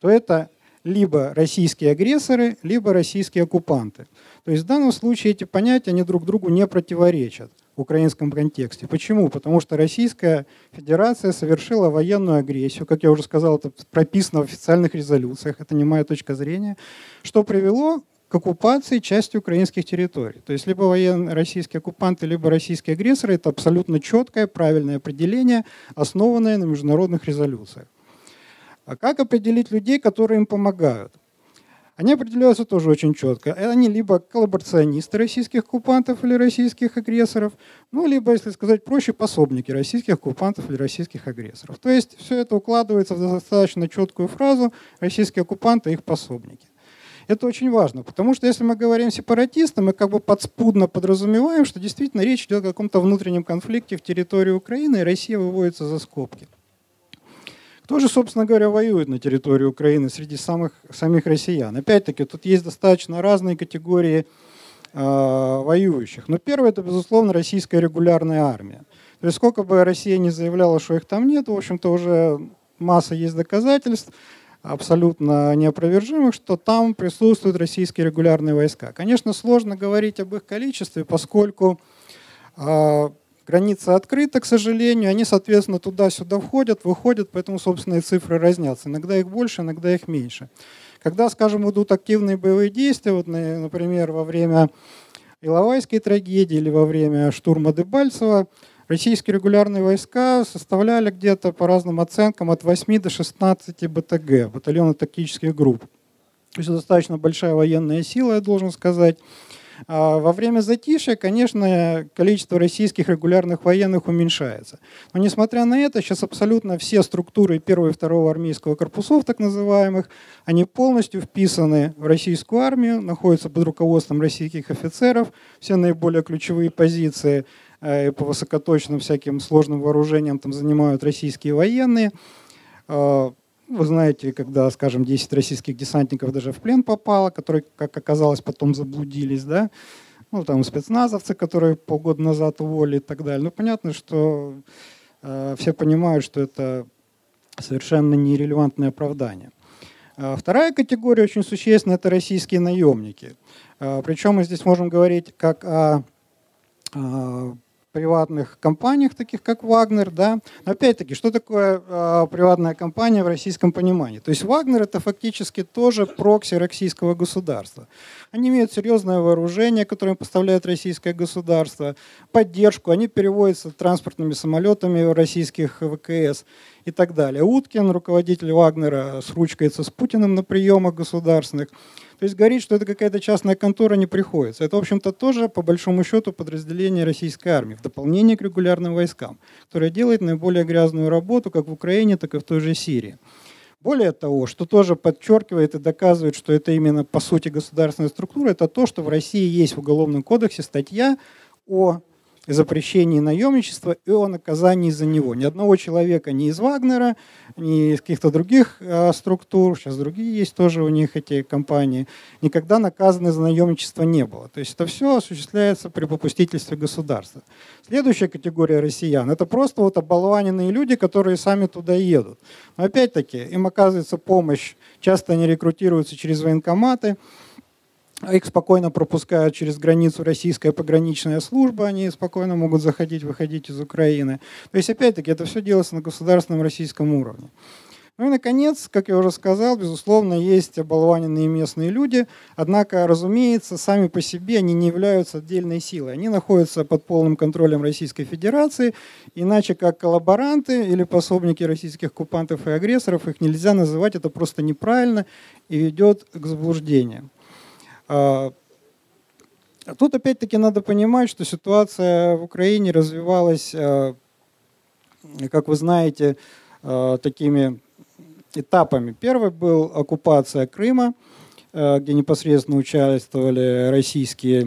то это либо российские агрессоры, либо российские оккупанты. То есть в данном случае эти понятия они друг другу не противоречат в украинском контексте. Почему? Потому что Российская Федерация совершила военную агрессию, как я уже сказал, это прописано в официальных резолюциях, это не моя точка зрения, что привело к оккупации части украинских территорий. То есть либо военные российские оккупанты, либо российские агрессоры – это абсолютно четкое, правильное определение, основанное на международных резолюциях. А как определить людей, которые им помогают? Они определяются тоже очень четко. Они либо коллаборационисты российских оккупантов или российских агрессоров, ну, либо, если сказать проще, пособники российских оккупантов или российских агрессоров. То есть все это укладывается в достаточно четкую фразу «российские оккупанты и их пособники». Это очень важно, потому что если мы говорим сепаратисты, мы как бы подспудно подразумеваем, что действительно речь идет о каком-то внутреннем конфликте в территории Украины, и Россия выводится за скобки. Кто же, собственно говоря, воюет на территории Украины среди самых, самих россиян? Опять-таки, тут есть достаточно разные категории э, воюющих. Но первое, это, безусловно, российская регулярная армия. То есть сколько бы Россия не заявляла, что их там нет, в общем-то, уже масса есть доказательств, абсолютно неопровержимых, что там присутствуют российские регулярные войска. Конечно, сложно говорить об их количестве, поскольку э, Граница открыта, к сожалению, они, соответственно, туда-сюда входят, выходят, поэтому, собственные цифры разнятся. Иногда их больше, иногда их меньше. Когда, скажем, идут активные боевые действия, вот, например, во время Иловайской трагедии или во время штурма Дебальцева, российские регулярные войска составляли где-то, по разным оценкам, от 8 до 16 БТГ, батальона тактических групп. То есть достаточно большая военная сила, я должен сказать. А во время затишья, конечно, количество российских регулярных военных уменьшается. Но несмотря на это, сейчас абсолютно все структуры первого и второго армейского корпусов, так называемых, они полностью вписаны в российскую армию, находятся под руководством российских офицеров, все наиболее ключевые позиции э, по высокоточным всяким сложным вооружениям там занимают российские военные. А, вы знаете, когда, скажем, 10 российских десантников даже в плен попало, которые, как оказалось, потом заблудились, да, ну, там спецназовцы, которые полгода назад уволили и так далее. Ну, понятно, что э, все понимают, что это совершенно нерелевантное оправдание. А вторая категория очень существенная – это российские наемники. Э, причем мы здесь можем говорить как о, о приватных компаниях, таких как Вагнер, да. Опять-таки, что такое э, приватная компания в российском понимании? То есть Вагнер это фактически тоже прокси российского государства. Они имеют серьезное вооружение, которое поставляет российское государство, поддержку, они переводятся транспортными самолетами российских ВКС и так далее. Уткин, руководитель Вагнера, сручкается с Путиным на приемах государственных. То есть говорить, что это какая-то частная контора, не приходится. Это, в общем-то, тоже, по большому счету, подразделение российской армии, в дополнение к регулярным войскам, которое делает наиболее грязную работу как в Украине, так и в той же Сирии. Более того, что тоже подчеркивает и доказывает, что это именно по сути государственная структура, это то, что в России есть в Уголовном кодексе статья о запрещении наемничества и о наказании за него. Ни одного человека ни из Вагнера, ни из каких-то других э, структур, сейчас другие есть тоже у них эти компании, никогда наказаны за наемничество не было. То есть это все осуществляется при попустительстве государства. Следующая категория россиян – это просто вот оболваненные люди, которые сами туда едут. Но опять-таки им оказывается помощь, часто они рекрутируются через военкоматы, их спокойно пропускают через границу российская пограничная служба, они спокойно могут заходить, выходить из Украины. То есть, опять-таки, это все делается на государственном российском уровне. Ну и, наконец, как я уже сказал, безусловно, есть оболваненные местные люди, однако, разумеется, сами по себе они не являются отдельной силой. Они находятся под полным контролем Российской Федерации, иначе как коллаборанты или пособники российских оккупантов и агрессоров, их нельзя называть, это просто неправильно и ведет к заблуждениям. А, тут опять-таки надо понимать, что ситуация в Украине развивалась, а, как вы знаете, а, такими этапами. Первый был оккупация Крыма, где непосредственно участвовали российские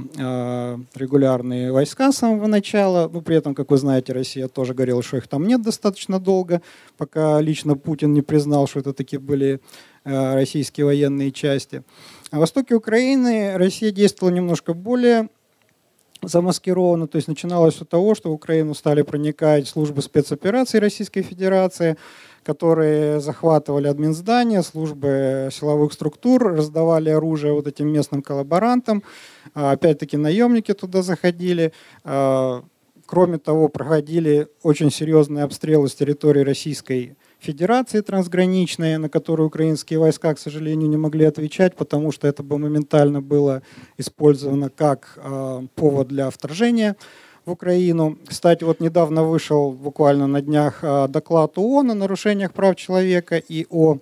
регулярные войска с самого начала. Ну, при этом, как вы знаете, Россия тоже говорила, что их там нет достаточно долго, пока лично Путин не признал, что это такие были российские военные части. На востоке Украины Россия действовала немножко более замаскированно, то есть начиналось с того, что в Украину стали проникать службы спецопераций Российской Федерации, которые захватывали админздания, службы силовых структур, раздавали оружие вот этим местным коллаборантам. А, опять-таки наемники туда заходили. А, кроме того, проходили очень серьезные обстрелы с территории Российской Федерации трансграничной, на которую украинские войска, к сожалению, не могли отвечать, потому что это бы моментально было использовано как э, повод для вторжения в Украину. Кстати, вот недавно вышел буквально на днях э, доклад ООН о нарушениях прав человека и о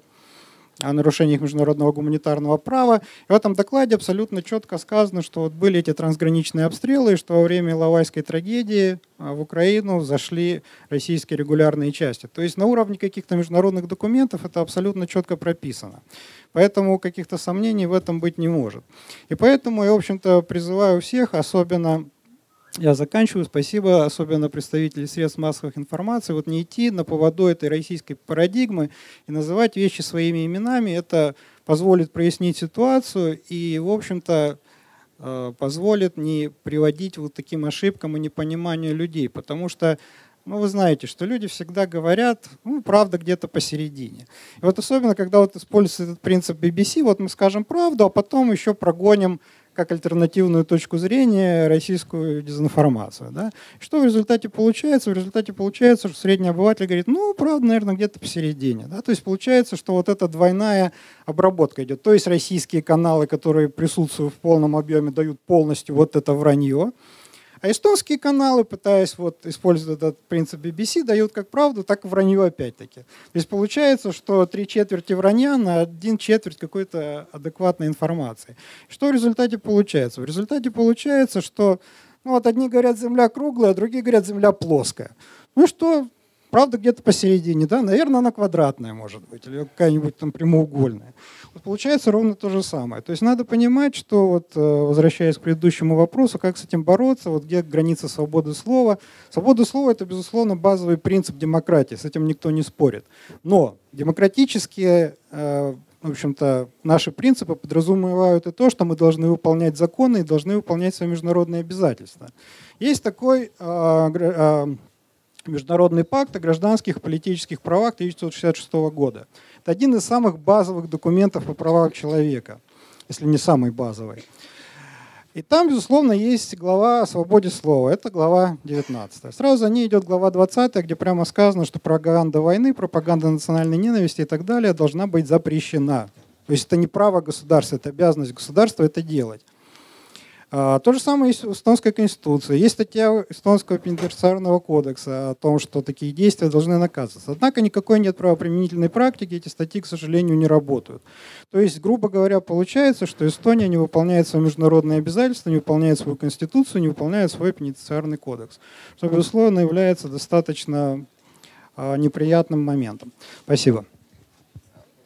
о нарушениях международного гуманитарного права. И в этом докладе абсолютно четко сказано, что вот были эти трансграничные обстрелы, и что во время Иловайской трагедии а, в Украину зашли российские регулярные части. То есть на уровне каких-то международных документов это абсолютно четко прописано. Поэтому каких-то сомнений в этом быть не может. И поэтому я, в общем-то, призываю всех, особенно я заканчиваю. Спасибо особенно представителям средств массовой информации. Вот не идти на поводу этой российской парадигмы и называть вещи своими именами. Это позволит прояснить ситуацию и, в общем-то, э, позволит не приводить вот таким ошибкам и непониманию людей. Потому что ну, вы знаете, что люди всегда говорят, ну, правда где-то посередине. И вот особенно, когда вот используется этот принцип BBC, вот мы скажем правду, а потом еще прогоним как альтернативную точку зрения российскую дезинформацию. Да? Что в результате получается? В результате получается, что средний обыватель говорит, ну, правда, наверное, где-то посередине. Да? То есть получается, что вот эта двойная обработка идет. То есть российские каналы, которые присутствуют в полном объеме, дают полностью вот это вранье. А эстонские каналы, пытаясь вот использовать этот принцип BBC, дают как правду, так и вранье опять-таки. То есть получается, что три четверти вранья на один четверть какой-то адекватной информации. Что в результате получается? В результате получается, что ну, вот одни говорят, земля круглая, другие говорят, земля плоская. Ну что, правда, где-то посередине, да? Наверное, она квадратная может быть, или какая-нибудь там прямоугольная. Получается ровно то же самое. То есть надо понимать, что, вот, э, возвращаясь к предыдущему вопросу, как с этим бороться, вот где граница свободы слова. Свобода слова – это, безусловно, базовый принцип демократии, с этим никто не спорит. Но демократические э, в общем-то, наши принципы подразумевают и то, что мы должны выполнять законы и должны выполнять свои международные обязательства. Есть такой э, Международный пакт о гражданских и политических правах 1966 года. Это один из самых базовых документов о правах человека, если не самый базовый. И там, безусловно, есть глава о свободе слова. Это глава 19. Сразу за ней идет глава 20, где прямо сказано, что пропаганда войны, пропаганда национальной ненависти и так далее должна быть запрещена. То есть это не право государства, это обязанность государства это делать. А, то же самое есть в эстонской конституции. Есть статья эстонского пенитенциарного кодекса о том, что такие действия должны наказываться. Однако никакой нет правоприменительной практики, эти статьи, к сожалению, не работают. То есть, грубо говоря, получается, что Эстония не выполняет свои международные обязательства, не выполняет свою конституцию, не выполняет свой пенитенциарный кодекс, что, безусловно, является достаточно а, неприятным моментом. Спасибо.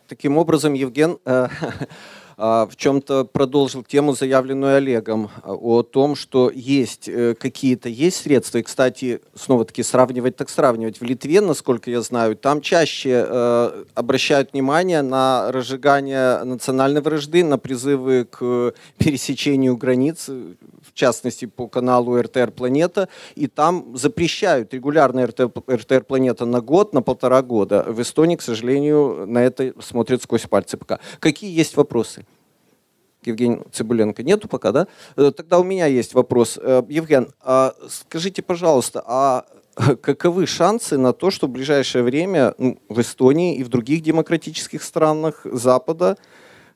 Таким образом, Евген, э, *laughs* в чем-то продолжил тему, заявленную Олегом, а, о том, что есть э, какие-то есть средства. И, кстати, снова-таки сравнивать так сравнивать. В Литве, насколько я знаю, там чаще э, обращают внимание на разжигание национальной вражды, на призывы к пересечению границ, в частности, по каналу РТР «Планета». И там запрещают регулярно РТР «Планета» на год, на полтора года. В Эстонии, к сожалению, на это смотрят сквозь пальцы пока. Какие есть вопросы? Евгений Цибуленко нету пока, да? Э, тогда у меня есть вопрос. Э, Евген, а скажите, пожалуйста, а *laughs* каковы шансы на то, что в ближайшее время ну, в Эстонии и в других демократических странах Запада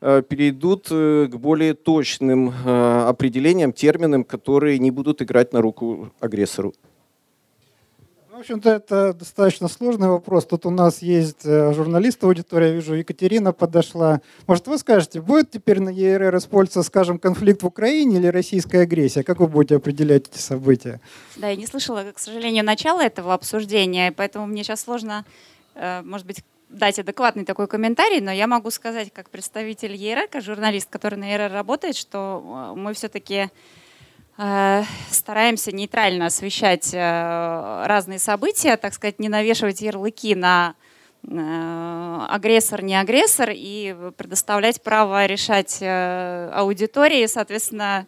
э, перейдут к более точным определениям, терминам, которые не будут играть на руку агрессору? В общем-то, это достаточно сложный вопрос. Тут у нас есть э, журналист аудитория, вижу, Екатерина подошла. Может, вы скажете, будет теперь на ЕРР использоваться, скажем, конфликт в Украине или российская агрессия? Как вы будете определять эти события? Да, я не слышала, к сожалению, начала этого обсуждения, поэтому мне сейчас сложно, э, может быть, дать адекватный такой комментарий, но я могу сказать, как представитель ЕРР, как журналист, который на ЕРР работает, что э, мы все-таки стараемся нейтрально освещать э, разные события, так сказать, не навешивать ярлыки на э, агрессор, не агрессор, и предоставлять право решать аудитории, соответственно,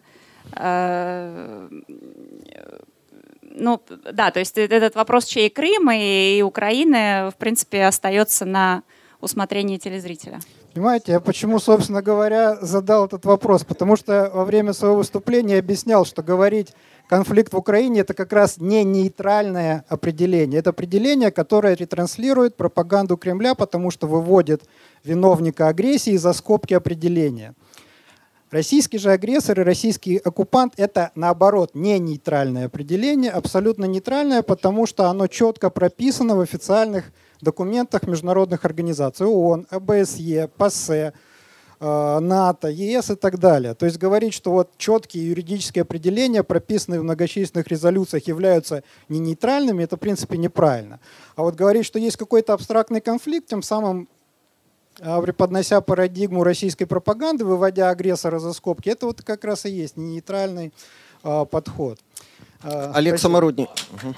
ну, да, то есть этот вопрос, чей Крым и Украины, в принципе, остается на усмотрение телезрителя. Понимаете, я почему, собственно говоря, задал этот вопрос? Потому что во время своего выступления объяснял, что говорить конфликт в Украине это как раз не нейтральное определение. Это определение, которое ретранслирует пропаганду Кремля, потому что выводит виновника агрессии за скобки определения. Российский же агрессор и российский оккупант – это, наоборот, не нейтральное определение, абсолютно нейтральное, потому что оно четко прописано в официальных документах международных организаций ООН, ОБСЕ, ПАСЕ, э, НАТО, ЕС и так далее. То есть говорить, что вот четкие юридические определения, прописанные в многочисленных резолюциях, являются не нейтральными, это в принципе неправильно. А вот говорить, что есть какой-то абстрактный конфликт, тем самым преподнося парадигму российской пропаганды, выводя агрессора за скобки, это вот как раз и есть нейтральный э, подход. Олег Самородник. Угу.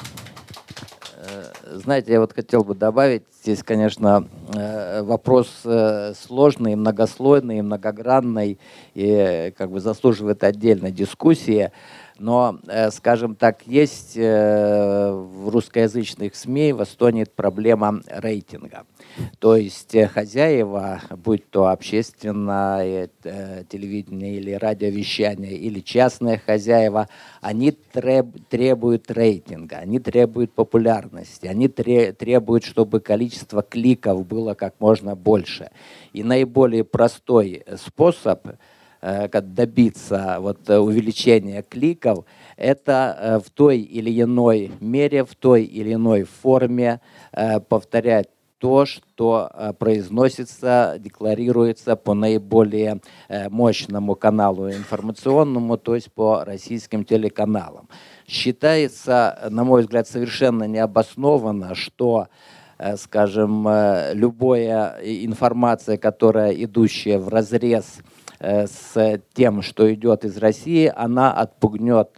Э, знаете, я вот хотел бы добавить, здесь, конечно, э, вопрос э, сложный, многослойный, многогранный и как бы заслуживает отдельной дискуссии. Но, скажем так, есть в русскоязычных СМИ в Эстонии проблема рейтинга. То есть э, хозяева, будь то общественное э, телевидение или радиовещание, или частные хозяева, они треб, требуют рейтинга, они требуют популярности, они требуют, чтобы количество кликов было как можно больше. И наиболее простой способ э, как добиться вот, увеличения кликов, это в той или иной мере, в той или иной форме повторять то, что э, произносится, декларируется по наиболее э, мощному каналу информационному, то есть по российским телеканалам. Считается, на мой взгляд, совершенно необоснованно, что э, скажем, любая информация, которая идущая в разрез с тем, что идет из России, она отпугнет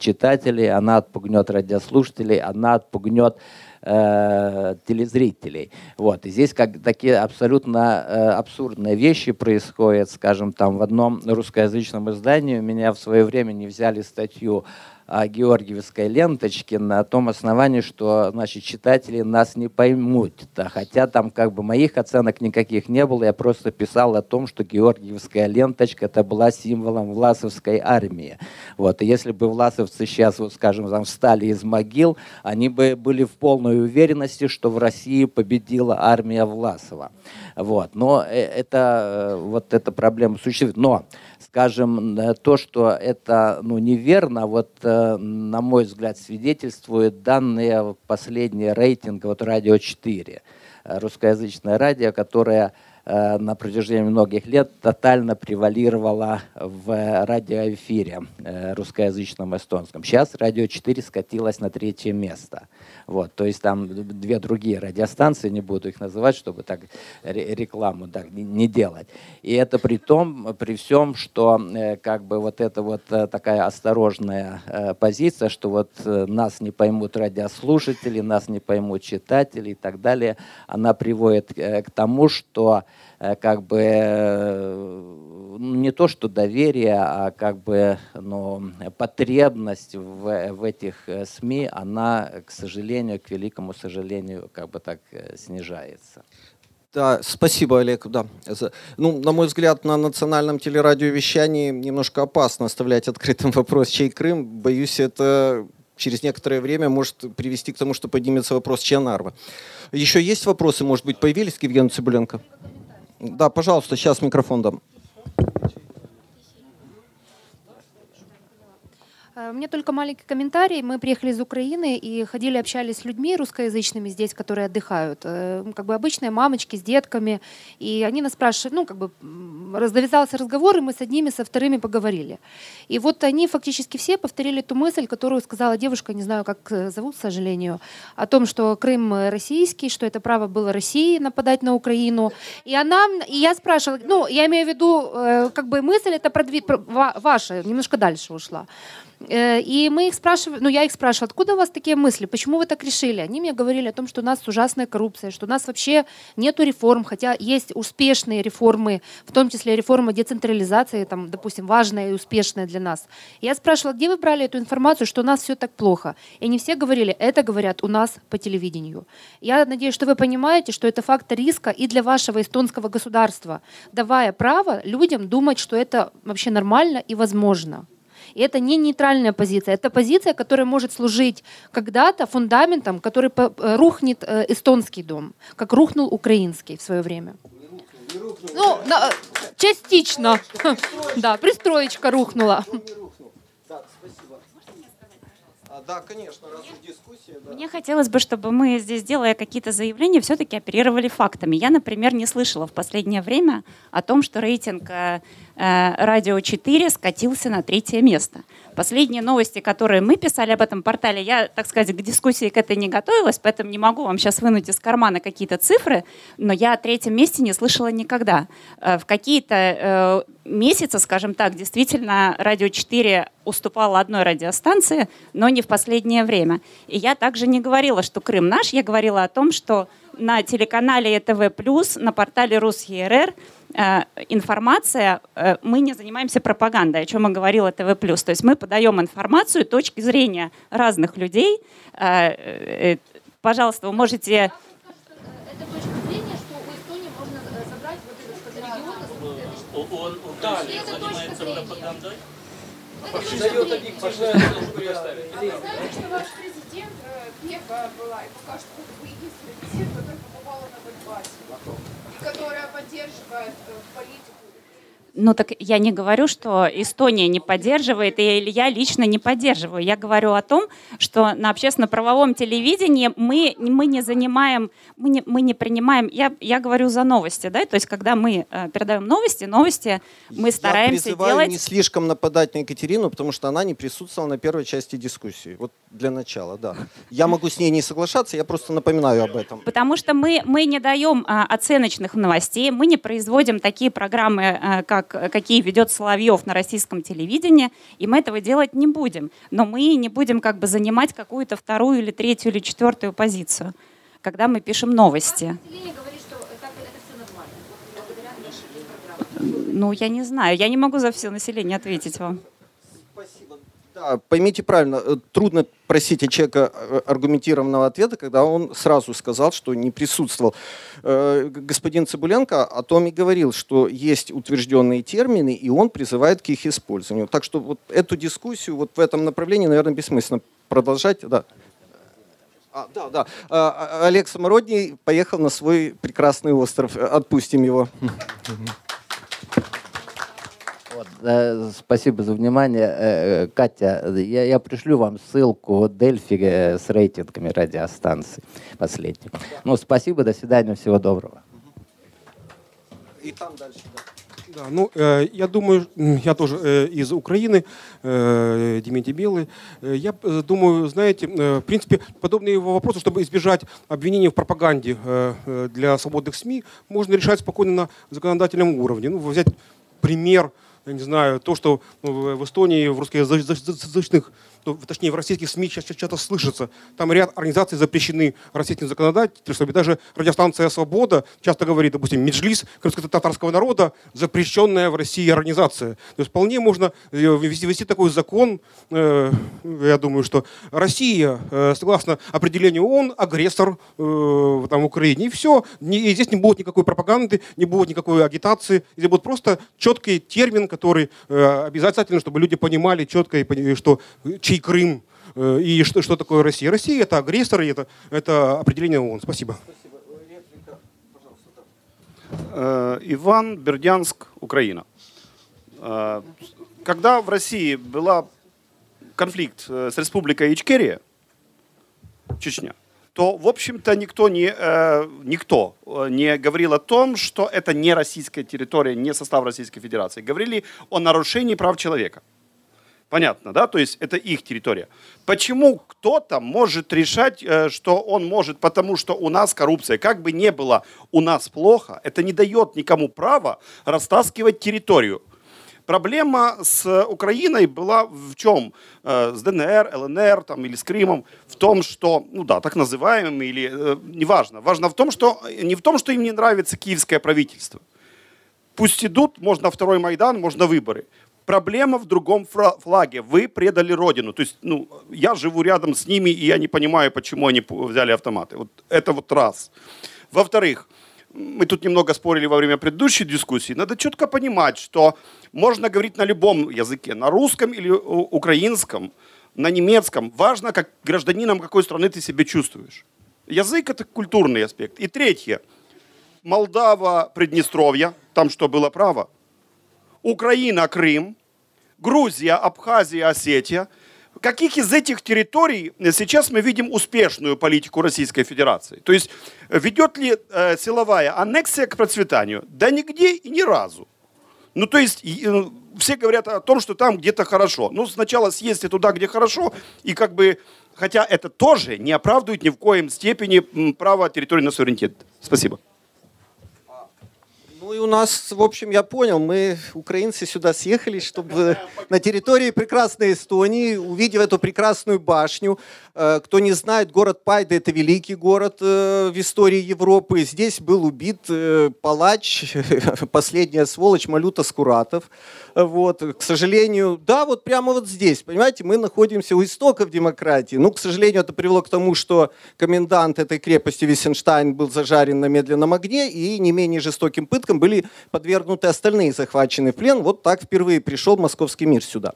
читателей, она отпугнет радиослушателей, она отпугнет э, телезрителей. Вот. И здесь как такие абсолютно э, абсурдные вещи происходят. Скажем, там в одном русскоязычном издании меня в свое время не взяли статью о георгиевской ленточке на том основании, что значит, читатели нас не поймут. Да, хотя там как бы моих оценок никаких не было, я просто писал о том, что георгиевская ленточка это была символом власовской армии. Вот. И если бы власовцы сейчас, вот, скажем, там, встали из могил, они бы были в полной уверенности, что в России победила армия Власова. Вот. Но э, это, э, вот эта проблема существует. Но скажем, э, то, что это ну, неверно, вот, э, на мой взгляд, свидетельствуют данные последние рейтинга вот «Радио 4», э, русскоязычное радио, которое на протяжении многих лет тотально превалировала в радиоэфире русскоязычном эстонском. Сейчас радио 4 скатилось на третье место. Вот, то есть там две другие радиостанции, не буду их называть, чтобы так рекламу так не делать. И это при том, при всем, что э, как бы вот это вот такая осторожная позиция, что вот нас не поймут радиослушатели, нас не поймут читатели и так далее, она приводит к тому, что Э, как бы э, не то что доверие, а как бы ну, потребность в, в этих э, СМИ, она, к сожалению, к великому сожалению, как бы так снижается. Да, спасибо, Олег. Да. Ну, на мой взгляд, на национальном телерадиовещании немножко опасно оставлять открытым *laughs* вопрос, чей Крым. Боюсь, это через некоторое время может привести к тому, что поднимется вопрос, чья Нарва. Еще есть вопросы, может быть, появились к Евгению Цыбуленко? Да, пожалуйста, сейчас микрофон дам. Э, меня только маленький комментарий. Мы приехали из Украины и ходили, общались с людьми русскоязычными здесь, которые отдыхают. Э, как бы обычные мамочки с детками. И они нас спрашивали, ну, как бы завязался разговор, и мы с одними, со вторыми поговорили. И вот они фактически все повторили ту мысль, которую сказала девушка, не знаю, как э, зовут, к сожалению, о том, что Крым российский, что это право было России нападать на Украину. И она, и я спрашивала, ну, я имею в виду, как бы мысль это продви, ваша, немножко дальше ушла. Э, и мы их спрашивали, ну я их спрашивала, откуда у вас такие мысли, почему вы так решили? Они мне говорили о том, что у нас ужасная коррупция, что у нас вообще нету реформ, хотя есть успешные реформы, в том числе реформа децентрализации, там, допустим, важная и успешная для нас. Я спрашивала, где вы брали эту информацию, что у нас все так плохо? И они все говорили, это говорят у нас по телевидению. Я надеюсь, что вы понимаете, что это фактор риска и для вашего эстонского государства, давая право людям думать, что это вообще нормально и возможно. И это не нейтральная позиция, это позиция, которая может служить когда-то фундаментом, который э, рухнет э, эстонский дом, как рухнул украинский в свое время. Ну, на, частично. *laughs* Да, пристроечка рухнула. Да, конечно, раз уж дискуссия. Да. Мне хотелось бы, чтобы мы здесь, делая какие-то заявления, все-таки оперировали фактами. Я, например, не слышала в последнее время о том, что рейтинг э, э Радио 4 скатился на третье место. Последние новости, которые мы писали об этом портале, я, так сказать, к дискуссии к этой не готовилась, поэтому не могу вам сейчас вынуть из кармана какие-то цифры, но я о третьем месте не слышала никогда. Э, в какие-то э, месяцы, скажем так, действительно Радио 4 уступало одной радиостанции, но не в последнее время. И я также не говорила, что Крым наш, я говорила о том, что на телеканале ЭТВ+, на портале РусЕРР Э, информация, э, мы не занимаемся пропагандой, о чем и говорил ТВ+. То есть мы подаем информацию точки зрения разных людей. Э, пожалуйста, вы можете... Он далее занимается пропагандой? Дает объективную что ваш президент Пеха была, и пока что единственный президент, который побывала на Донбассе которая поддерживает э, политику ну так я не говорю, что Эстония не поддерживает, или я лично не поддерживаю. Я говорю о том, что на общественно-правовом телевидении мы, мы не занимаем, мы не, мы не принимаем, я, я говорю за новости, да, то есть когда мы э, передаем новости, новости мы стараемся я призываю делать... не слишком нападать на Екатерину, потому что она не присутствовала на первой части дискуссии. Вот для начала, да. Я могу с ней не соглашаться, я просто напоминаю об этом. Потому что мы, мы не даем а, оценочных новостей, мы не производим такие программы, а, как как, какие ведет Соловьев на российском телевидении, и мы этого делать не будем. Но мы не будем как бы занимать какую-то вторую или третью или четвертую позицию, когда мы пишем новости. Ну, я не знаю. Я не могу за все население ответить вам. Спасибо. Да, поймите правильно, э, трудно просить от человека э, аргументированного ответа, когда он сразу сказал, что не присутствовал. Э, господин Цибуленко о том и говорил, что есть утвержденные термины, и он призывает к их использованию. Так что вот эту дискуссию вот в этом направлении, наверное, бессмысленно продолжать. Да. А, да, да. А, а Олег Самородний поехал на свой прекрасный остров. Отпустим его. Вот, э, спасибо за внимание. Э, э, Катя, я, я пришлю вам ссылку Дельфи э, с рейтингами радиостанций последних. Ну, спасибо, до свидания, всего доброго. И там дальше, да. Да, ну, э, я думаю, я тоже э, из Украины, э, Дементий Белый. Э, я э, думаю, знаете, э, в принципе, подобные вопросы, чтобы избежать обвинений в пропаганде э для свободных СМИ, можно решать спокойно на законодательном уровне. Ну, взять пример я не знаю, то, что ну, в Эстонии, в русскоязычных ну, точнее, в российских СМИ сейчас часто слышится. Там ряд организаций запрещены российским законодательством. И даже радиостанция «Свобода» часто говорит, допустим, Меджлис крымско-татарского народа, запрещенная в России организация. То есть вполне можно э, ввести, ввести такой закон, э, я думаю, что Россия, э, согласно определению ООН, агрессор э, там, Украине. И все. Не, и здесь не будет никакой пропаганды, не будет никакой агитации. Здесь будет просто четкий термин, который э, обязательно, чтобы люди понимали четко, и, что чей Крым э, и что, что такое Россия. Россия это агрессор, и это, это определение ООН. Спасибо. Э, Иван Бердянск, Украина. Э, когда в России был конфликт с республикой Ичкерия, Чечня, то, в общем-то, никто не, никто не говорил о том, что это не российская территория, не состав Российской Федерации. Говорили о нарушении прав человека. Понятно, да? То есть это их территория. Почему кто-то может решать, э, что он может, потому что у нас коррупция? Как бы не было у нас плохо, это не дает никому права растаскивать территорию. Проблема с Украиной была в чем? Э, с ДНР, ЛНР там, или с Крымом. В том, что, ну да, так называемым, или э, неважно. Важно в том, что, не в том, что им не нравится киевское правительство. Пусть идут, можно второй Майдан, можно выборы. Проблема в другом флаге. Вы предали родину. То есть, ну, я живу рядом с ними, и я не понимаю, почему они взяли автоматы. Вот это вот раз. Во-вторых, мы тут немного спорили во время предыдущей дискуссии. Надо четко понимать, что можно говорить на любом языке, на русском или украинском, на немецком. Важно, как гражданином какой страны ты себя чувствуешь. Язык это культурный аспект. И третье. Молдава, Приднестровье, там что было право, Украина, Крым, Грузия, Абхазия, Осетия. Каких из этих территорий сейчас мы видим успешную политику Российской Федерации? То есть ведет ли э, силовая аннексия к процветанию? Да нигде и ни разу. Ну, то есть э, все говорят о том, что там где-то хорошо. Ну, сначала съездите туда, где хорошо, и как бы, хотя это тоже не оправдывает ни в коем степени право территории на суверенитет. Спасибо. Ну и у нас, в общем, я понял, мы, украинцы, сюда съехали, чтобы на территории прекрасной Эстонии, увидев эту прекрасную башню, э, кто не знает, город Пайда – это великий город э, в истории Европы. Здесь был убит э, палач, *laughs* последняя сволочь Малюта Скуратов. Вот, к сожалению, да, вот прямо вот здесь, понимаете, мы находимся у истоков демократии. Ну, к сожалению, это привело к тому, что комендант этой крепости Виссенштайн был зажарен на медленном огне и не менее жестоким пыткам были подвергнуты остальные захваченные в плен. Вот так впервые пришел московский мир сюда.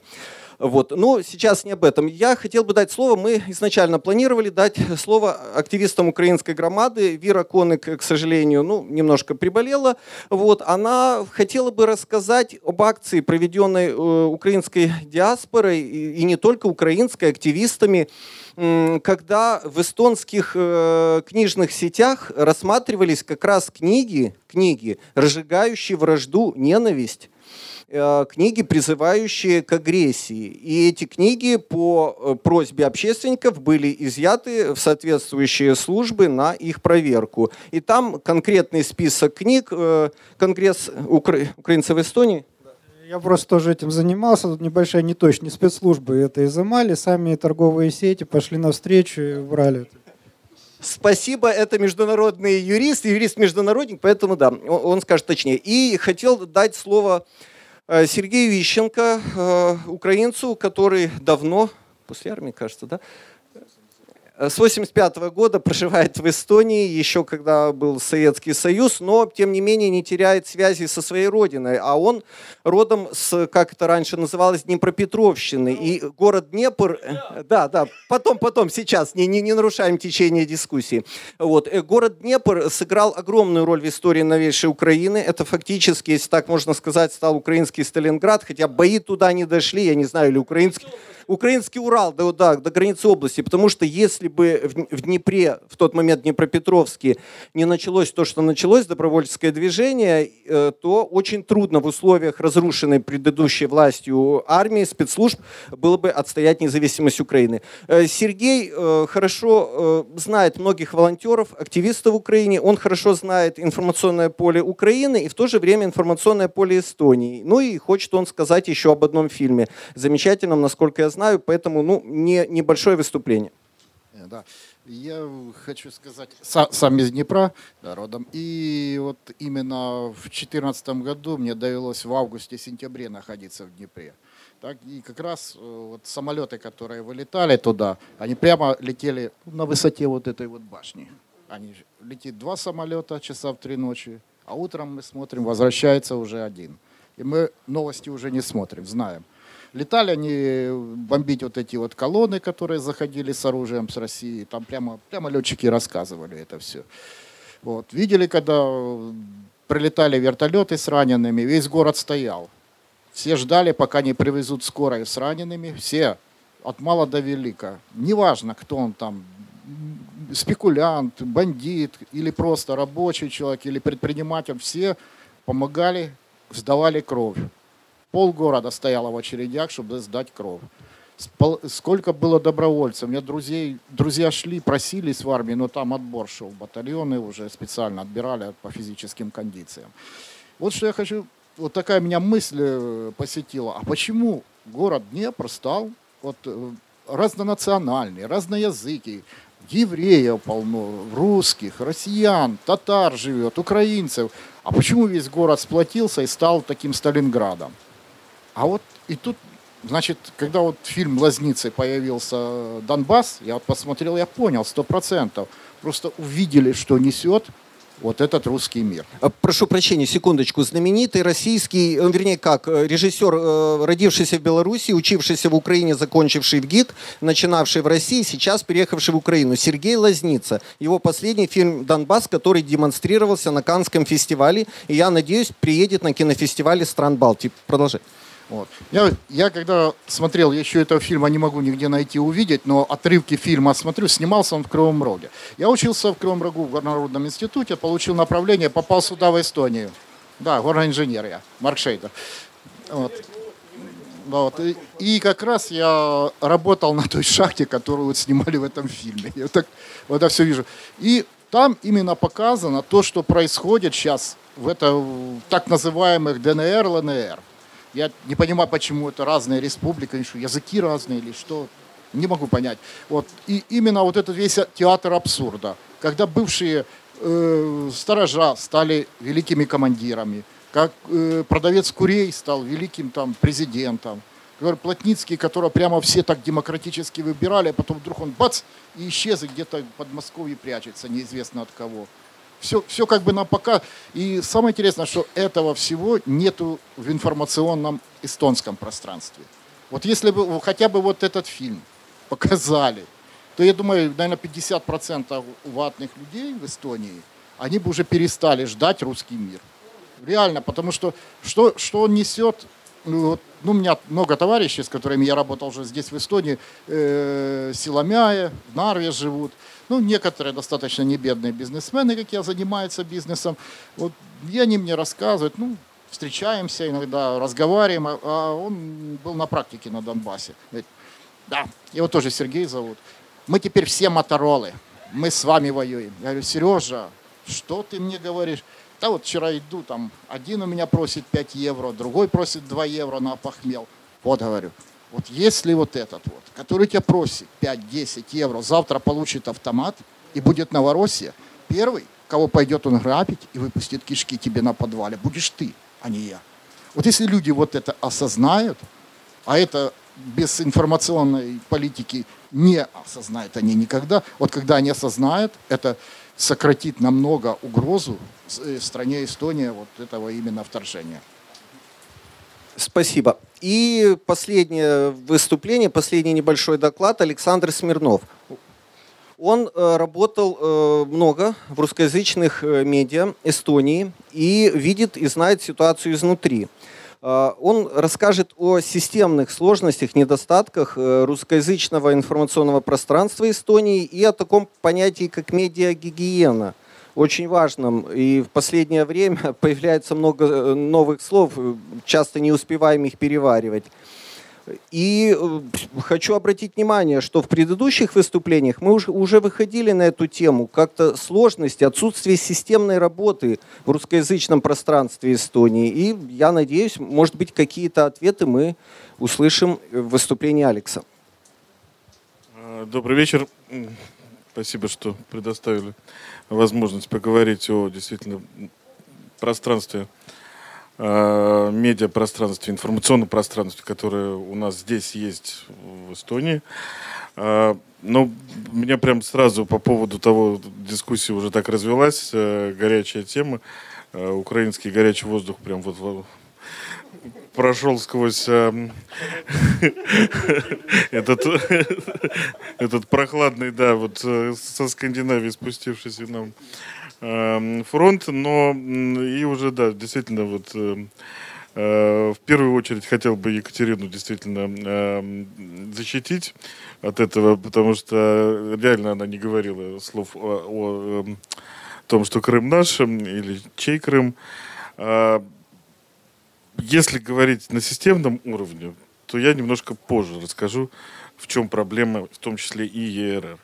Вот. Но сейчас не об этом. Я хотел бы дать слово, мы изначально планировали дать слово активистам украинской громады. Вира Конык, к сожалению, ну, немножко приболела. Вот. Она хотела бы рассказать об акции, проведенной э, украинской диаспорой, и, не только украинской, активистами, когда в эстонских э, книжных сетях рассматривались как раз книги, книги, разжигающие вражду, ненависть книги, призывающие к агрессии. И эти книги по э, просьбе общественников были изъяты в соответствующие службы на их проверку. И там конкретный список книг э, Конгресс Укра... украинцев в Эстонии. Я просто тоже этим занимался. Тут небольшая неточность. Спецслужбы это изымали, сами торговые сети пошли навстречу и брали Спасибо, это международный юрист, юрист-международник, поэтому да, он скажет точнее. И хотел дать слово Э, Сергею Ищенко, э, украинцу, который давно, после армии, кажется, да, с 85 года проживает в Эстонии, еще когда был Советский Союз, но, тем не менее, не теряет связи со своей родиной. А он родом с, как это раньше называлось, Днепропетровщины. И город Днепр... Э, да, да, потом, потом, сейчас, не, не, не нарушаем течение дискуссии. Вот. Э, город Днепр сыграл огромную роль в истории новейшей Украины. Это фактически, если так можно сказать, стал украинский Сталинград, хотя бои туда не дошли, я не знаю, или украинский украинский Урал до, да, до границы области, потому что если бы в, в Днепре, в тот момент Днепропетровске, не началось то, что началось, добровольческое движение, э, то очень трудно в условиях разрушенной предыдущей властью армии, спецслужб, было бы отстоять независимость Украины. Э, Сергей э, хорошо знает многих волонтеров, активистов в Украине, он хорошо знает информационное поле Украины и в то же время информационное поле Эстонии. Ну и хочет он сказать еще об одном фильме, замечательном, насколько я знаю, поэтому ну, не, небольшое выступление. Э, да. Я хочу сказать, сам, сам из Днепра да, родом. И вот именно в 2014 году мне довелось в августе-сентябре находиться в Днепре. Так, и как раз э, вот самолеты, которые вылетали туда, они прямо летели на высоте вот этой вот башни. Они летит два самолета часа в три ночи, а утром мы смотрим, возвращается уже один. И мы новости уже не смотрим, знаем. Летали они бомбить вот эти вот колонны, которые заходили с оружием с России. Там прямо, прямо летчики рассказывали это все. Вот. Видели, когда прилетали вертолеты с ранеными, весь город стоял. Все ждали, пока не привезут скорую с ранеными. Все, от мала до велика. Неважно, кто он там, спекулянт, бандит, или просто рабочий человек, или предприниматель, все помогали, сдавали кровь полгорода стояло в очередях, чтобы сдать кровь. Сколько было добровольцев. У меня друзей, друзья шли, просились в армии, но там отбор шел. Батальоны уже специально отбирали по физическим кондициям. Вот что я хочу, вот такая меня мысль э, посетила. А почему город Днепр стал вот, э, разнонациональный, разноязыкий, евреев полно, русских, россиян, татар живет, украинцев. А почему весь город сплотился и стал таким Сталинградом? А вот и тут, значит, когда вот фильм «Лазницы» появился «Донбасс», я вот посмотрел, я понял, сто процентов. Просто увидели, что несет вот этот русский мир. А, прошу прощения, секундочку. Знаменитый российский, э, вернее как, э, режиссер, э, родившийся в Беларуси, учившийся в Украине, закончивший в ГИТ, начинавший в России, сейчас переехавший в Украину. Сергей Лазница. Его последний фильм «Донбасс», который демонстрировался на Канском фестивале. И я надеюсь, приедет на кинофестивале стран Балтии. Продолжай. Вот. Я, я когда смотрел, я еще этого фильма не могу нигде найти увидеть, но отрывки фильма смотрю, снимался он в Кривом Роге. Я учился в Кривом Рогу в Народном институте, получил направление, попал сюда, в Эстонию. Да, горноинженер я, Марк Шейдер. Вот. Вот. И, и как раз я работал на той шахте, которую вот снимали в этом фильме. Я так вот это все вижу. И там именно показано то, что происходит сейчас в, это, в так называемых ДНР, ЛНР. Я не понимаю, почему это разные республики, что языки разные или что. Не могу понять. Вот. И именно вот этот весь театр абсурда, когда бывшие э, сторожа стали великими командирами, как э, продавец курей стал великим там президентом, Плотницкий, которого прямо все так демократически выбирали, а потом вдруг он бац, и исчез, и где-то в Подмосковье прячется, неизвестно от кого. Все, все как бы на пока. И самое интересное, что этого всего нету в информационном эстонском пространстве. Вот если бы хотя бы вот этот фильм *laughs* показали, то я думаю, наверное, 50% ватных людей в Эстонии, они бы уже перестали ждать русский мир. Реально, потому что что, что он несет, ну, ну, у меня много товарищей, с которыми я работал уже здесь, в Эстонии, э, Силамяе, в Нарве живут. Ну, некоторые достаточно небедные бизнесмены, как я, занимаются бизнесом. Вот, и они мне рассказывают, ну, встречаемся иногда, разговариваем, а, а он был на практике на Донбассе. Говорит, да, его тоже Сергей зовут. Мы теперь все моторолы, мы с вами воюем. Я говорю, Сережа, что ты мне говоришь? Да вот вчера иду, там один у меня просит 5 евро, другой просит 2 евро на похмел. Вот говорю, вот если вот этот вот, который тебя просит 5-10 евро, завтра получит автомат и будет Новороссия, первый, кого пойдет он грабить и выпустит кишки тебе на подвале, будешь ты, а не я. Вот если люди вот это осознают, а это без информационной политики не осознают они никогда. Вот когда они осознают, это сократит намного угрозу э, стране Эстония вот этого именно вторжения. Спасибо. И последнее выступление, последний небольшой доклад Александр Смирнов. Он э, работал э, много в русскоязычных э, медиа Эстонии и видит и знает ситуацию изнутри. Он расскажет о системных сложностях, недостатках русскоязычного информационного пространства Эстонии и о таком понятии, как медиагигиена – очень важным. И в последнее время *laughs* появляется много э, новых слов, часто не успеваем их переваривать. И э, хочу обратить внимание, что в предыдущих выступлениях мы уже, уже выходили на эту тему, как-то сложности, отсутствие системной работы в русскоязычном пространстве Эстонии. И я надеюсь, может быть, какие-то ответы мы услышим в выступлении Алекса. Добрый вечер. Спасибо, что предоставили возможность поговорить о действительно пространстве, э, медиапространстве, информационном пространстве, которое у нас здесь есть в Эстонии. Э, но меня прям сразу по поводу того, дискуссии уже так развелась, э, горячая тема, украинский горячий воздух прям вот прошел сквозь э, *laughs* этот, *laughs* этот прохладный, да, вот э, со Скандинавии спустившийся нам э, фронт, но и уже, да, действительно, вот э, э, в первую очередь хотел бы Екатерину действительно э, защитить от этого, потому что реально она не говорила слов о, о, о том, что Крым наш или чей Крым. Если говорить на системном уровне, то я немножко позже расскажу, в чем проблема, в том числе и ЕРР.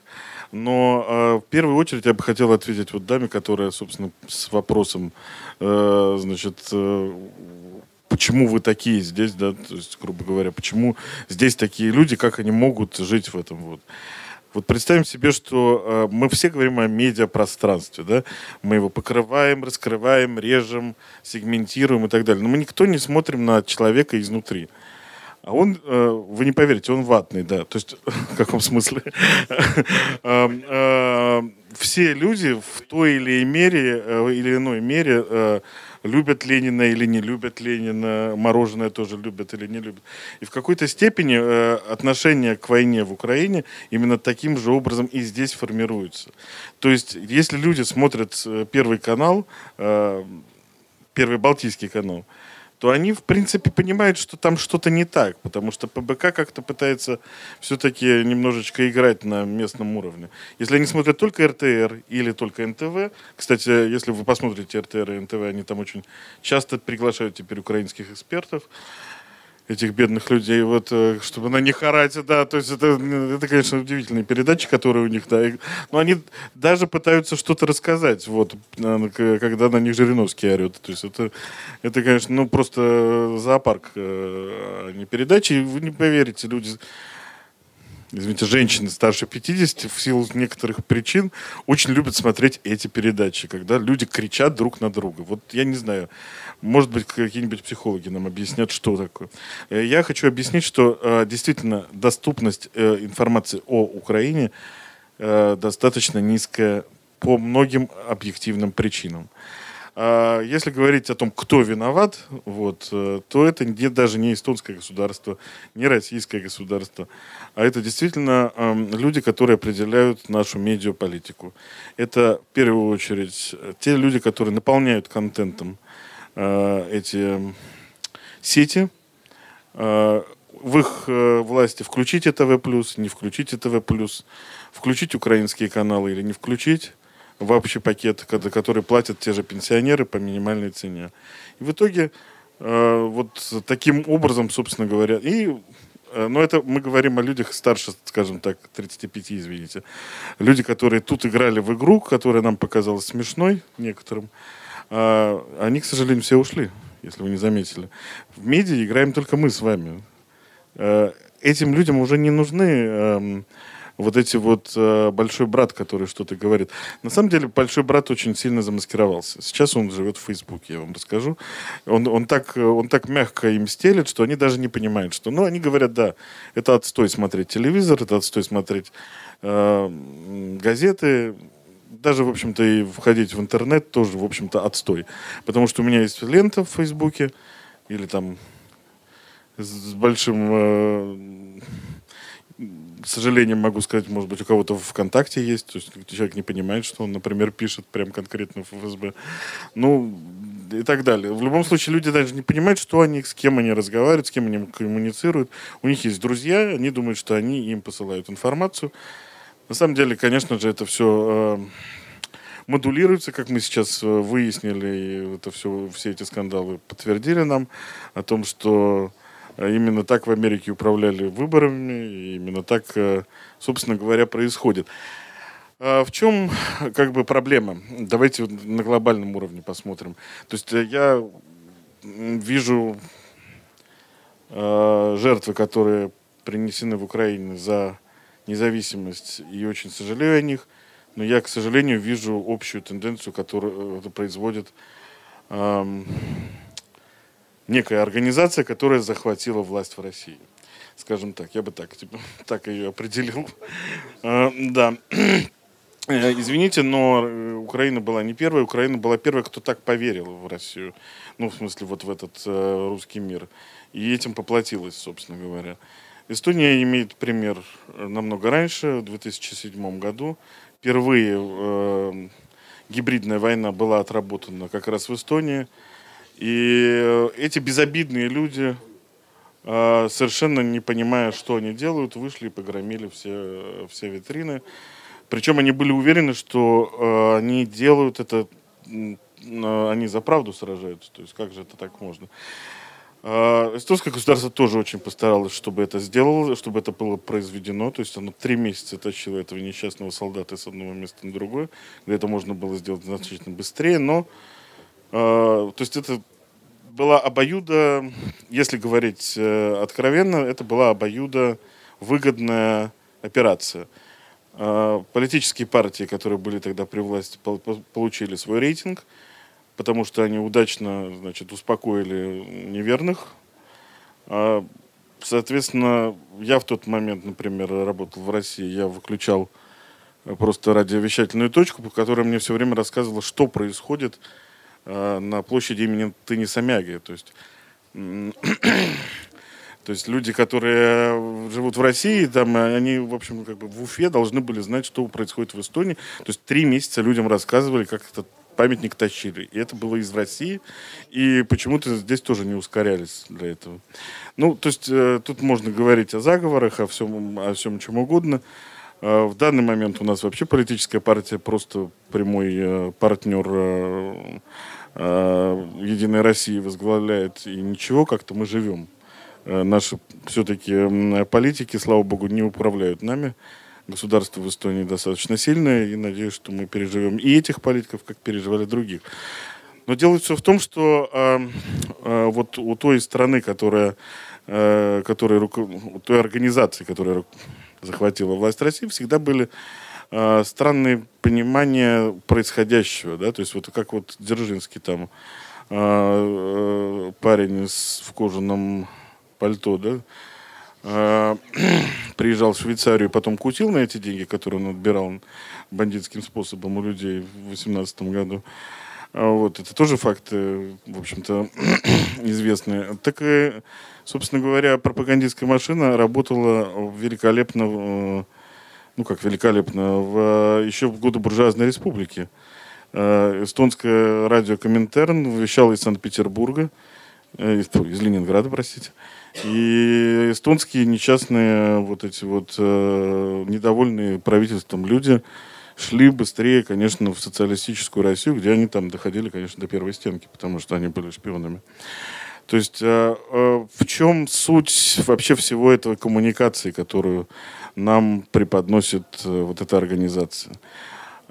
Но э, в первую очередь я бы хотел ответить вот даме, которая, собственно, с вопросом, э, значит, э, почему вы такие здесь, да, то есть, грубо говоря, почему здесь такие люди, как они могут жить в этом вот. Вот представим себе, что э, мы все говорим о медиапространстве, да? Мы его покрываем, раскрываем, режем, сегментируем и так далее. Но мы никто не смотрим на человека изнутри. А он, э, вы не поверите, он ватный, да. То есть, *laughs* в каком смысле? *laughs* Эм, э, все люди в той или мере, э, или иной мере любят Ленина или не любят Ленина, мороженое тоже любят или не любят. И в какой-то степени э, отношение к войне в Украине именно таким же образом и здесь формируется. То есть, если люди смотрят э, Первый канал, э, Первый Балтийский канал, то они, в принципе, понимают, что там что-то не так, потому что ПБК как-то пытается все-таки немножечко играть на местном уровне. Если они смотрят только РТР или только НТВ, кстати, если вы посмотрите РТР и НТВ, они там очень часто приглашают теперь украинских экспертов, этих бедных людей, вот, э, чтобы на них орать, да, то есть это, это, конечно, удивительные передачи, которые у них, да, но они даже пытаются что-то рассказать, вот, когда на них Жириновский орет, то есть это, это, конечно, ну, просто зоопарк, э, а не передачи, вы не поверите, люди извините, женщины старше 50 в силу некоторых причин очень любят смотреть эти передачи, когда люди кричат друг на друга. Вот я не знаю, может быть, какие-нибудь психологи нам объяснят, что такое. Э, я хочу объяснить, что э, действительно доступность э, информации о Украине достаточно низкая по многим объективным причинам. А если говорить о том, кто виноват, вот, то это не, даже не эстонское государство, не российское государство, а это действительно э, люди, которые определяют нашу медиаполитику. Это в первую очередь те люди, которые наполняют контентом э, эти сети. Э, в их э, власти включить ТВ+, не включить ТВ+, включить украинские каналы или не включить в общий пакет, который платят те же пенсионеры по минимальной цене. И в итоге э, вот таким образом, собственно говоря, и э, но это мы говорим о людях старше, скажем так, 35, извините. Люди, которые тут играли в игру, которая нам показалась смешной некоторым, а, они, к сожалению, все ушли, если вы не заметили. В медиа играем только мы с вами. А, этим людям уже не нужны эм, вот эти вот э, большой брат, который что-то говорит. На самом деле большой брат очень сильно замаскировался. Сейчас он живет в Фейсбуке, я вам расскажу. Он, он, так, он так мягко им стелит, что они даже не понимают, что... Ну, они говорят, да, это отстой смотреть телевизор, это отстой смотреть э, газеты, даже, в общем-то, и входить в интернет тоже, в общем-то, отстой. Потому что у меня есть лента в Фейсбуке, или там с большим э, сожалением могу сказать, может быть, у кого-то в ВКонтакте есть, то есть человек не понимает, что он, например, пишет прям конкретно в ФСБ. Ну, и так далее. В любом случае, люди даже не понимают, что они, с кем они разговаривают, с кем они коммуницируют. У них есть друзья, они думают, что они им посылают информацию. На самом деле, конечно же, это все э, модулируется, как мы сейчас э, выяснили, и это все, все эти скандалы подтвердили нам о том, что именно так в Америке управляли выборами, и именно так, э, собственно говоря, происходит. А в чем как бы проблема? Давайте на глобальном уровне посмотрим. То есть я вижу э, жертвы, которые принесены в Украине за независимость и очень сожалею о них. Но я, к сожалению, вижу общую тенденцию, которую это производит эм, некая организация, которая захватила власть в России. Скажем так, я бы так, типа, *laughs* так ее определил. Э, да. Э, извините, но Украина была не первая. Украина была первая, кто так поверил в Россию. Ну, в смысле, вот в этот э, русский мир. И этим поплатилась, собственно говоря. Эстония имеет пример э, намного раньше, в 2007 году. Впервые э, гибридная война была отработана как раз в Эстонии. И э, эти безобидные люди, э, совершенно не понимая, что они делают, вышли и погромили все, все витрины. Причем они были уверены, что э, они делают это, э, они за правду сражаются. То есть как же это так можно? Эстонское государство тоже очень постаралось, чтобы это сделало, чтобы это было произведено. То есть оно три месяца тащило этого несчастного солдата с одного места на другое, где это можно было сделать значительно быстрее. Но, то есть это была обоюда, если говорить э, откровенно, это была обоюда выгодная операция. А, политические партии, которые были тогда при власти, получили свой рейтинг – потому что они удачно значит, успокоили неверных. А, соответственно, я в тот момент, например, работал в России, я выключал просто радиовещательную точку, по которой мне все время рассказывало, что происходит на площади имени Теннисомяги. То есть, *coughs* то есть люди, которые живут в России, там, они, в общем, как бы в Уфе должны были знать, что происходит в Эстонии. То есть три месяца людям рассказывали, как это памятник тащили. И это было из России. И почему-то здесь тоже не ускорялись для этого. Ну, то есть э, тут можно говорить о заговорах, о всем, о всем чем угодно. Э, в данный момент у нас вообще политическая партия просто прямой э, партнер э, Единой России возглавляет. И ничего, как-то мы живем. Э, наши все-таки политики, слава богу, не управляют нами государство в Эстонии достаточно сильное, и надеюсь, что мы переживем и этих политиков, как переживали других. Но дело все в том, что э, э, вот у той страны, которая, э, которая у той организации, которая захватила власть России, всегда были э, странные понимания происходящего, да, то есть вот как вот Дзержинский там э, э, парень в кожаном пальто, да, *clears throat* приезжал в Швейцарию и потом кутил на эти деньги, которые он отбирал бандитским способом у людей в 2018 году. А вот, это тоже факты, в общем-то, *clears throat* известные. Так и, собственно говоря, пропагандистская машина работала великолепно, ну как великолепно, в, еще в годы буржуазной республики. Э, эстонское радио Коминтерн вещало из Санкт-Петербурга, э, из Ленинграда, простите. И эстонские несчастные вот эти вот э, недовольные правительством люди шли быстрее, конечно, в социалистическую Россию, где они там доходили, конечно, до первой стенки, потому что они были шпионами. То есть э, э, в чем суть вообще всего этого коммуникации, которую нам преподносит э, вот эта организация?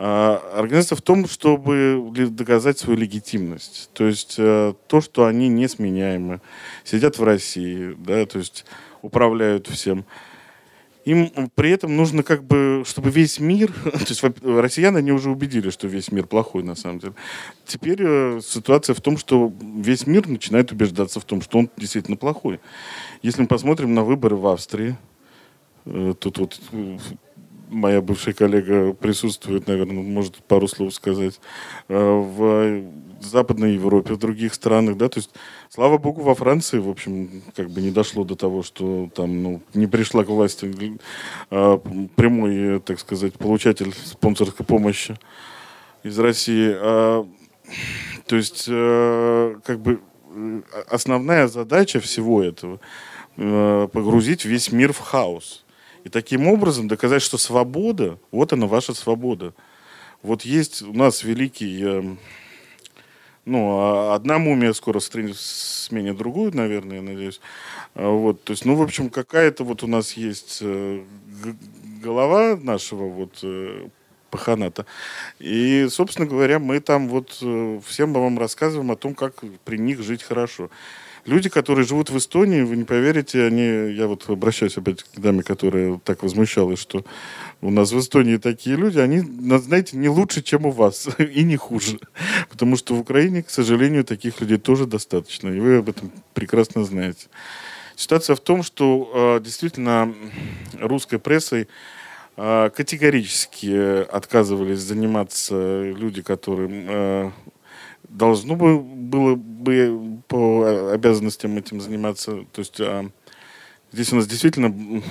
А, организация в том, чтобы доказать свою легитимность. То есть э, то, что они несменяемы, сидят в России, да, то есть управляют всем. им при этом нужно как бы, чтобы весь мир, *laughs* то есть россияне, они уже убедили, что весь мир плохой на самом деле. Теперь э, ситуация в том, что весь мир начинает убеждаться в том, что он действительно плохой. Если мы посмотрим на выборы в Австрии, тут вот э, моя бывшая коллега присутствует, наверное, может пару слов сказать, э, в Западной Европе, в других странах, да, то есть, слава богу, во Франции, в общем, как бы не дошло до того, что там, ну, не пришла к власти прямой, так сказать, получатель спонсорской помощи из России. То есть, как бы основная задача всего этого погрузить весь мир в хаос. И таким образом доказать, что свобода, вот она ваша свобода. Вот есть у нас великий ну, а одна мумия скоро сменит другую, наверное, я надеюсь. А вот, то есть, ну, в общем, какая-то вот у нас есть э, голова нашего вот э, паханата. И, собственно говоря, мы там вот э, всем вам рассказываем о том, как при них жить хорошо. Люди, которые живут в Эстонии, вы не поверите, они, я вот обращаюсь опять к даме, которая так возмущалась, что у нас в Эстонии такие люди, они, знаете, не лучше, чем у вас, *laughs* и не хуже. Потому что в Украине, к сожалению, таких людей тоже достаточно, и вы об этом прекрасно знаете. Ситуация в том, что э, действительно русской прессой э, категорически отказывались заниматься люди, которые э, должно бы, было бы по обязанностям этим заниматься. То есть а, здесь у нас действительно,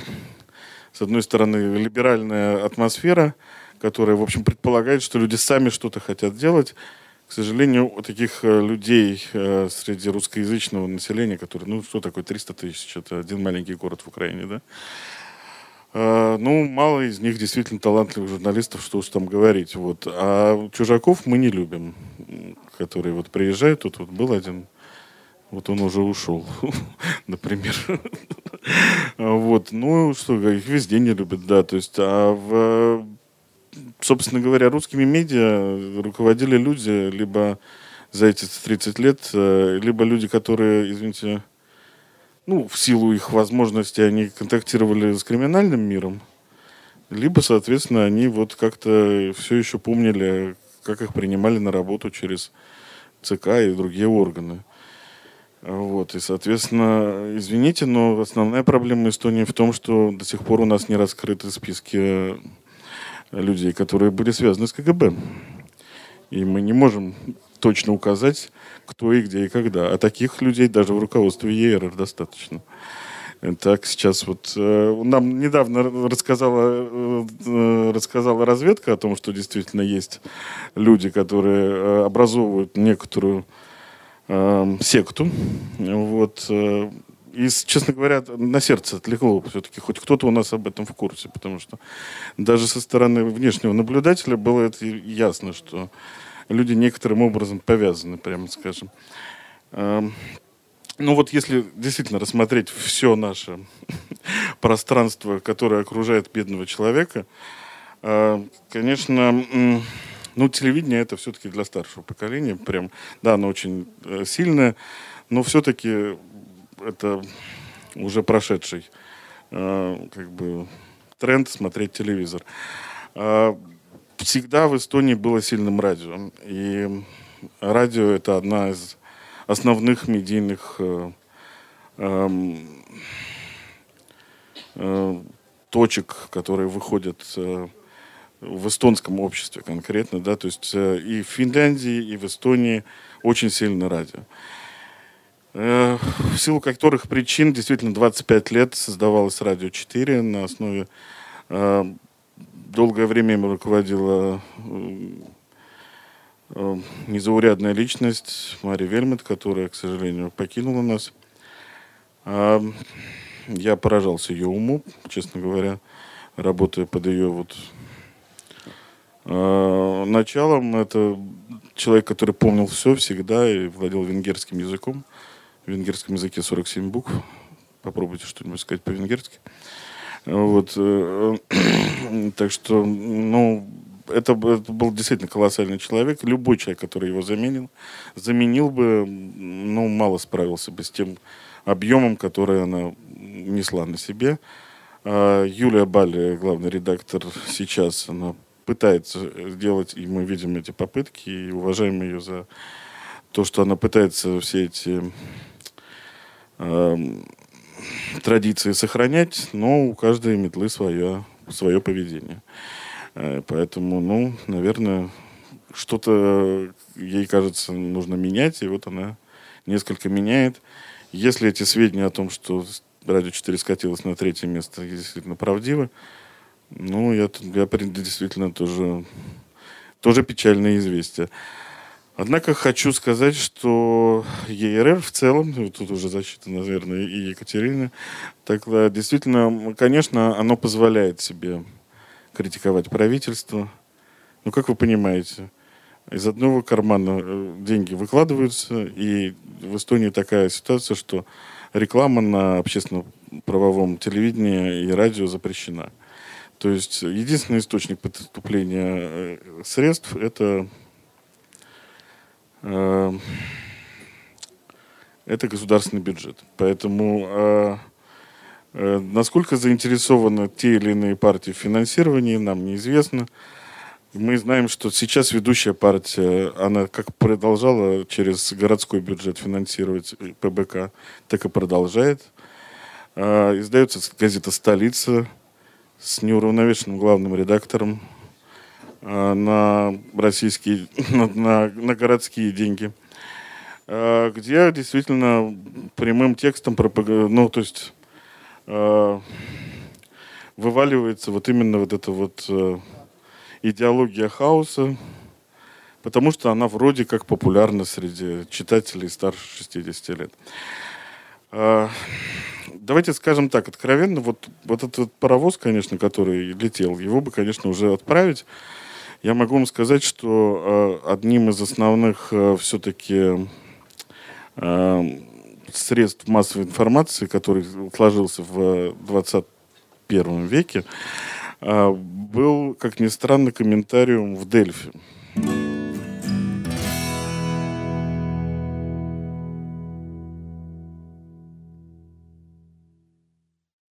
с одной стороны, либеральная атмосфера, которая, в общем, предполагает, что люди сами что-то хотят делать. К сожалению, таких э, людей э, среди русскоязычного населения, которые, ну, что такое 300 тысяч, это один маленький город в Украине, да, э, ну, мало из них действительно талантливых журналистов, что уж там говорить. Вот. А чужаков мы не любим которые вот приезжают, тут вот был один, вот он уже ушел, *laughs* например. Вот, ну, что, их везде не любят, да, то есть, а в, собственно говоря, русскими медиа руководили люди, либо за эти 30 лет, э, либо люди, которые, извините, ну, в силу их возможностей, они контактировали с криминальным миром, либо, соответственно, они вот как-то все еще помнили, как их принимали на работу через ЦК и другие органы. Вот, и, соответственно, извините, но основная проблема Эстонии в том, что до сих пор у нас не раскрыты списки людей, которые были связаны с КГБ. И мы не можем точно указать, кто и где и когда. А таких людей даже в руководстве ЕРР достаточно. Так, сейчас вот э, нам недавно рассказала, э, э, рассказала разведка о том, что действительно есть люди, которые образовывают некоторую э, секту. Вот. И, честно говоря, на сердце отлегло все-таки. Хоть кто-то у нас об этом в курсе, потому что даже со стороны внешнего наблюдателя было это ясно, что люди некоторым образом повязаны, прямо скажем. Ну вот если действительно рассмотреть все наше *laughs* пространство, которое окружает бедного человека, э, конечно, ну, телевидение это все-таки для старшего поколения. Прям, да, оно очень э, сильное, но все-таки это уже прошедший э, как бы тренд смотреть телевизор. Всегда в Эстонии было сильным радио. И радио это одна из основных медийных э, эм, э, точек, которые выходят э, в эстонском обществе конкретно, да, то есть и в Финляндии, и в Эстонии очень сильно радио. В силу которых причин действительно 25 лет создавалось радио 4 на основе долгое время им руководила незаурядная личность Мария Вельмет, которая, к сожалению, покинула нас. А я поражался ее уму, честно говоря, работая под ее вот э, началом. Это человек, который помнил все всегда и владел венгерским языком. В венгерском языке 47 букв. Попробуйте что-нибудь сказать по-венгерски. Вот. Э, *clears throat* так что, ну, это, это был действительно колоссальный человек. Любой человек, который его заменил, заменил бы, ну, мало справился бы с тем объемом, который она несла на себе. А, Юлия Бали, главный редактор сейчас, она пытается сделать, и мы видим эти попытки, и уважаем ее за то, что она пытается все эти э, традиции сохранять, но у каждой метлы свое, свое поведение. Э, поэтому, ну, наверное, что-то ей кажется нужно менять, и вот она несколько меняет. Если эти сведения о том, что Радио 4 скатилось на третье место, действительно правдивы, ну, я, я действительно тоже, тоже печальное известие. Однако хочу сказать, что ЕРР в целом, тут уже защита, наверное, и Екатерина, тогда действительно, конечно, оно позволяет себе критиковать правительство. Ну, как вы понимаете, из одного кармана э, деньги выкладываются, и в Эстонии такая ситуация, что реклама на общественно-правовом телевидении и радио запрещена. То есть единственный источник поступления э, средств – это Э, это государственный бюджет. Поэтому э, э, насколько заинтересованы те или иные партии в финансировании, нам неизвестно. Мы знаем, что сейчас ведущая партия, она как продолжала через городской бюджет финансировать ПБК, так и продолжает. Издается газета «Столица» с неуравновешенным главным редактором Э, на российские, *laughs* на, на, на городские деньги, э, где действительно прямым текстом, ну, то есть э, вываливается вот именно вот эта вот идеология хаоса, потому что она вроде как популярна среди читателей старше 60 лет. Давайте скажем так, откровенно, вот, вот этот паровоз, конечно, который летел, его бы, конечно, уже отправить я могу вам сказать, что э, одним из основных э, все-таки э, средств массовой информации, который сложился в 21 веке, был, как ни странно, комментариум в Дельфи.